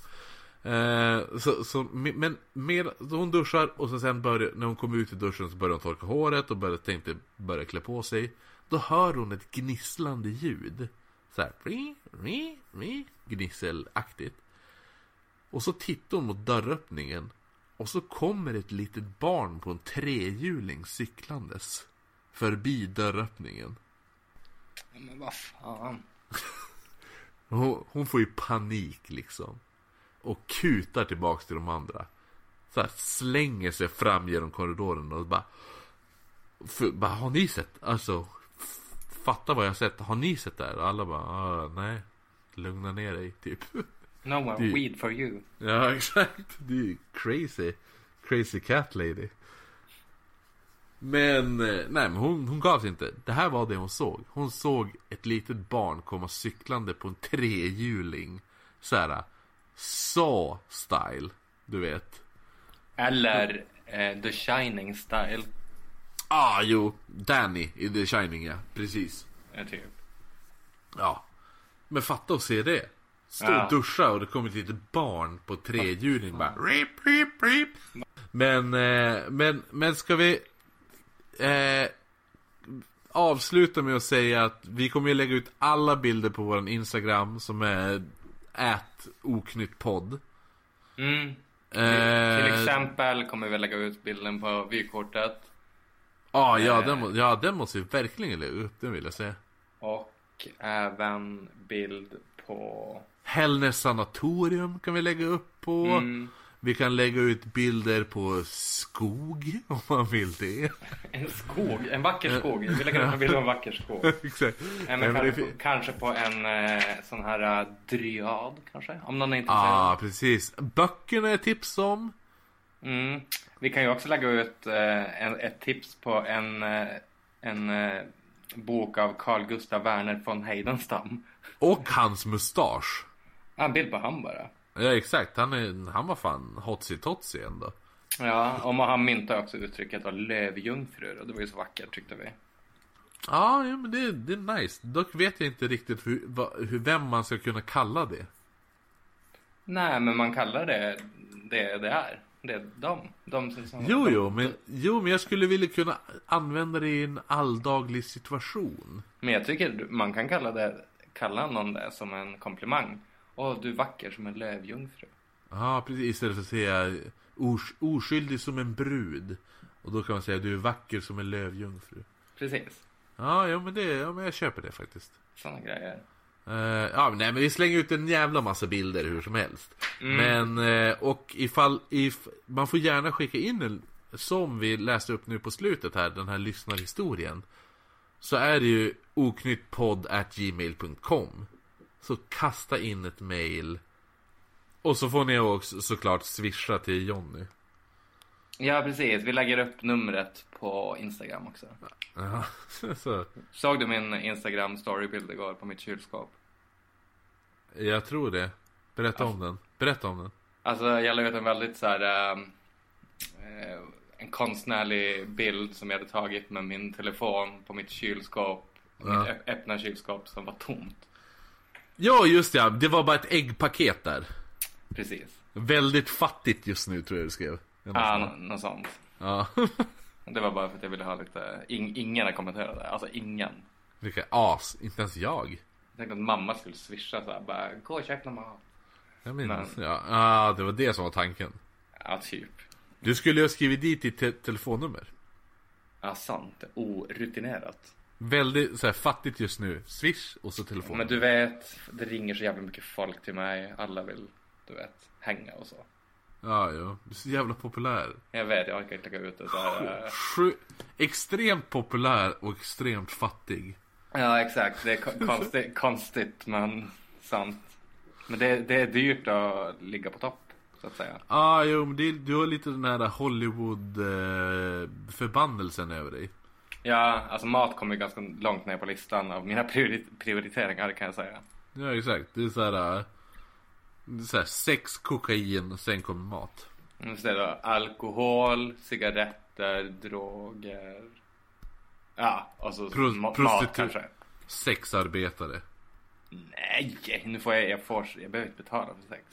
Eh, så, så, men med, hon duschar och så sen börjar, när hon kommer ut i duschen så börjar hon torka håret och börjar, tänkte börja klä på sig. Då hör hon ett gnisslande ljud. Så här, ri, ri, ri, gnisselaktigt. Och så tittar hon mot dörröppningen och så kommer ett litet barn på en trehjuling cyklandes. Förbi dörröppningen. Men vad fan. hon, hon, får ju panik liksom. Och kutar tillbaks till de andra. Så här, slänger sig fram genom korridoren och bara. För, bara har ni sett? Alltså. Fatta vad jag har sett. Har ni sett det här? Alla bara. Ah, nej. Lugna ner dig typ. No one det, weed for you. Ja, exakt. Det är crazy. Crazy cat lady. Men, eh, nej men hon, hon gav sig inte. Det här var det hon såg. Hon såg ett litet barn komma cyklande på en trehjuling. Såhär, så style. Du vet. Eller eh, The Shining style. Ah, jo. Danny i The Shining, ja. Precis. Ja, typ. Ja. Men fatta att se det. Stå och duscha och det kommer ett litet barn på trehjuling bara rip, rip, rip. Men, eh, men, men ska vi... Eh, avsluta med att säga att vi kommer att lägga ut alla bilder på vår Instagram som är ät oknyttpodd. Mm. Eh, Till exempel kommer vi lägga ut bilden på vykortet. ah, ja, eh. den, ja, den måste vi verkligen lägga upp, den vill jag säga. Och även bild på... Hällnäs sanatorium kan vi lägga upp på. Mm, Vi kan lägga ut bilder på skog om man vill det. en skog, en vacker skog. Vi lägger upp en bild på en vacker skog. Exakt. Nej, Nej, men det kanske, fin- kanske på en eh, sån här uh, dryad kanske. Om någon är intresserad. Ja, ah, precis. Böckerna är tips om. Mm. Vi kan ju också lägga ut eh, en, ett tips på en, eh, en eh, bok av Carl Gustav Werner von Heidenstam. Och hans mustasch. En bild på han bara. Ja, exakt. Han, är, han var fan hotsy totsy ändå. Ja, och han myntade också uttrycket var lövjungfrur och det var ju så vackert tyckte vi. Ja, ja men det, det är nice. Dock vet jag inte riktigt hur, hur, vem man ska kunna kalla det. Nej, men man kallar det det det är. Det är de. de som, som Jo, de, jo, men, jo, men jag skulle vilja kunna använda det i en alldaglig situation. Men jag tycker man kan kalla det kalla någon det som en komplimang. Åh, du är vacker som en lövjungfru. Ja, precis. Istället för att säga os, oskyldig som en brud. Och då kan man säga du är vacker som en lövjungfru. Precis. Ja, ja men, det, ja, men jag köper det faktiskt. Sådana grejer. Eh, ja, men nej, men vi slänger ut en jävla massa bilder hur som helst. Men, eh, och ifall, if, man får gärna skicka in en, som vi läste upp nu på slutet här, den här lyssnarhistorien. Så är det ju oknyttpodd.gmail.com Så kasta in ett mail. Och så får ni också såklart swisha till Jonny. Ja, precis. Vi lägger upp numret på Instagram också. Ja, så, Såg du min Instagram storybild igår på mitt kylskåp? jag tror det. Berätta om den. Berätta om den. Alltså, jag la ut en väldigt så här... eh, en konstnärlig bild som jag hade tagit med min telefon på mitt kylskåp. Ja. Mitt öppna kylskåp som var tomt. Ja, just det. Det var bara ett äggpaket där. Precis. Väldigt fattigt just nu tror jag du skrev. Ja, nå- något sånt. Ja. Det var bara för att jag ville ha lite... In, ingen har kommenterat det. Alltså ingen. Vilka as. Inte ens jag. Jag tänkte att mamma skulle swisha så här, bara gå och köp någon mat. Jag minns. Men- Ja, ah, det var det som var tanken. Ja, typ. Du skulle ju ha skrivit dit ditt te- telefonnummer. Ja, sant. Orutinerat. Väldigt så här, fattigt just nu. Swish och så telefonnummer. Men du vet, det ringer så jävla mycket folk till mig. Alla vill, du vet, hänga och så. Ja, ja. Du är så jävla populär. Jag vet, jag orkar inte lägga ut det så här. eh. Sju... Extremt populär och extremt fattig. Ja, exakt. Det är ko- konstigt, konstigt men sant. Men det, det är dyrt att ligga på topp, så att säga. Ah, jo, men det, du har lite den här Hollywood-förbannelsen över dig. Ja, alltså mat kommer ju ganska långt ner på listan av mina priori- prioriteringar kan jag säga. Ja, exakt. Det är så här... äh, det är så här sex, kokain, sen kommer mat. Just det då, alkohol, cigaretter, droger. Ja, och så Pro- ma- mat kanske. Sexarbetare. Nej, nu får jag, jag, får, jag behöver inte betala för sex.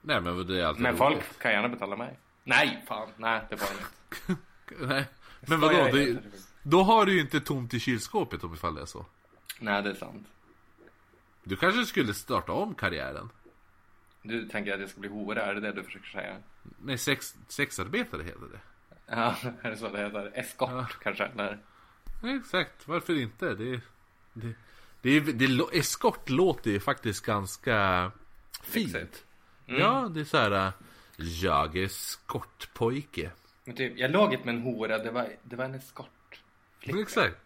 Nej, men det är alltid Men roligt. folk kan gärna betala mig. Nej, fan, nej det får de inte. Nej. Men vadå? Det. Då har du ju inte tomt i kylskåpet om ifall det är så. Nej, det är sant. Du kanske skulle starta om karriären? Du tänker att jag ska bli hora, är det det du försöker säga? Nej, sex, sexarbetare heter det. Ja, är det så det heter? Eskort Ja. kanske? Eller? Exakt, varför inte? Det, det, det, det, lå- eskort låter ju faktiskt ganska fint. Mm. Ja, det är så här. äh, Jag är eskortpojke. Men typ, jag låg med en hora, det var, det var en eskort. Flicka. Exakt.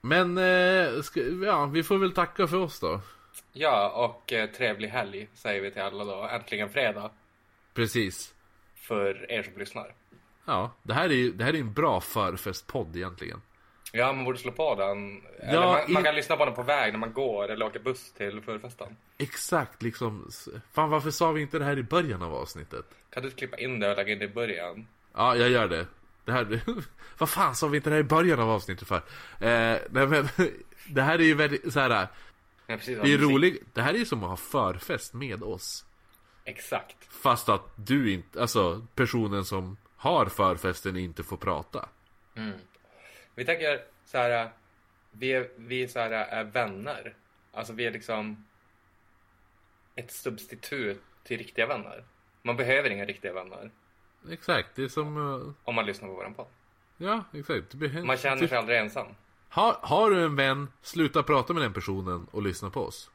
Men, eh, ska, ja, vi får väl tacka för oss då. Ja, och eh, trevlig helg säger vi till alla då. Äntligen fredag. Precis. För er som lyssnar. Ja, det här är ju det här är en bra förfestpodd egentligen. Ja, man borde slå på den. Eller Ja, man, man i- kan lyssna på den på väg när man går eller åker buss till förfesten. Exakt, liksom. Fan, varför sa vi inte det här i början av avsnittet? Kan du klippa in det och lägga in det i början? Ja, jag gör det. Det här... Vad fan sa vi inte det här i början av avsnittet för? Eh, nej, men, det här är ju väldigt så här. Ja, precis, Det är roligt. Det här är ju som att ha förfest med oss. Exakt. Fast att du inte, alltså personen som har förfesten inte får prata. Vi tänker så här, vi är, vi är så här, är vänner. Alltså vi är liksom ett substitut till riktiga vänner. Man behöver inga riktiga vänner Exakt, det är som... eh, om man lyssnar på våran podd. Ja, exakt. Blir- Man känner sig aldrig ensam. har, har du en vän, sluta prata med den personen och lyssna på oss.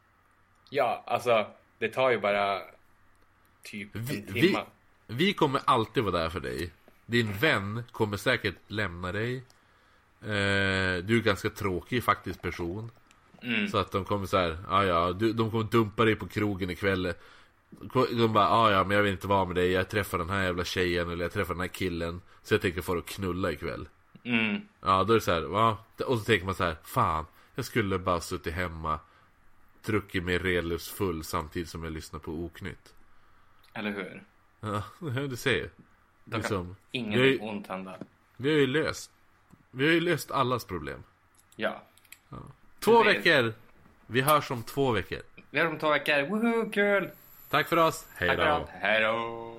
Ja, alltså det tar ju bara typ en Vi, timme. vi, vi kommer alltid vara där för dig. Din vän kommer säkert lämna dig. Eh, du är ganska tråkig faktiskt person. Mm. Så att de kommer så här, ah, ja, du, de kommer dumpa dig på krogen ikväll. De bara, ah, ja men jag vill inte vara med dig, jag träffar den här jävla tjejen eller jag träffar den här killen. Så jag tänker få och knulla ikväll. Mm. Ja, då är det så här, va? Och så tänker man så här, fan, jag skulle bara suttit hemma, druckit mig redlös full samtidigt som jag lyssnar på Oknytt. Eller hur? Ja, du ser. Då Liksom, ingen vi, ont hända. vi har ju löst, vi har ju löst allas problem. Ja. Två Precis. veckor! Vi hörs om två veckor. Vi har om två veckor. Woohoo, kul! Tack för oss, hej då! Hej då!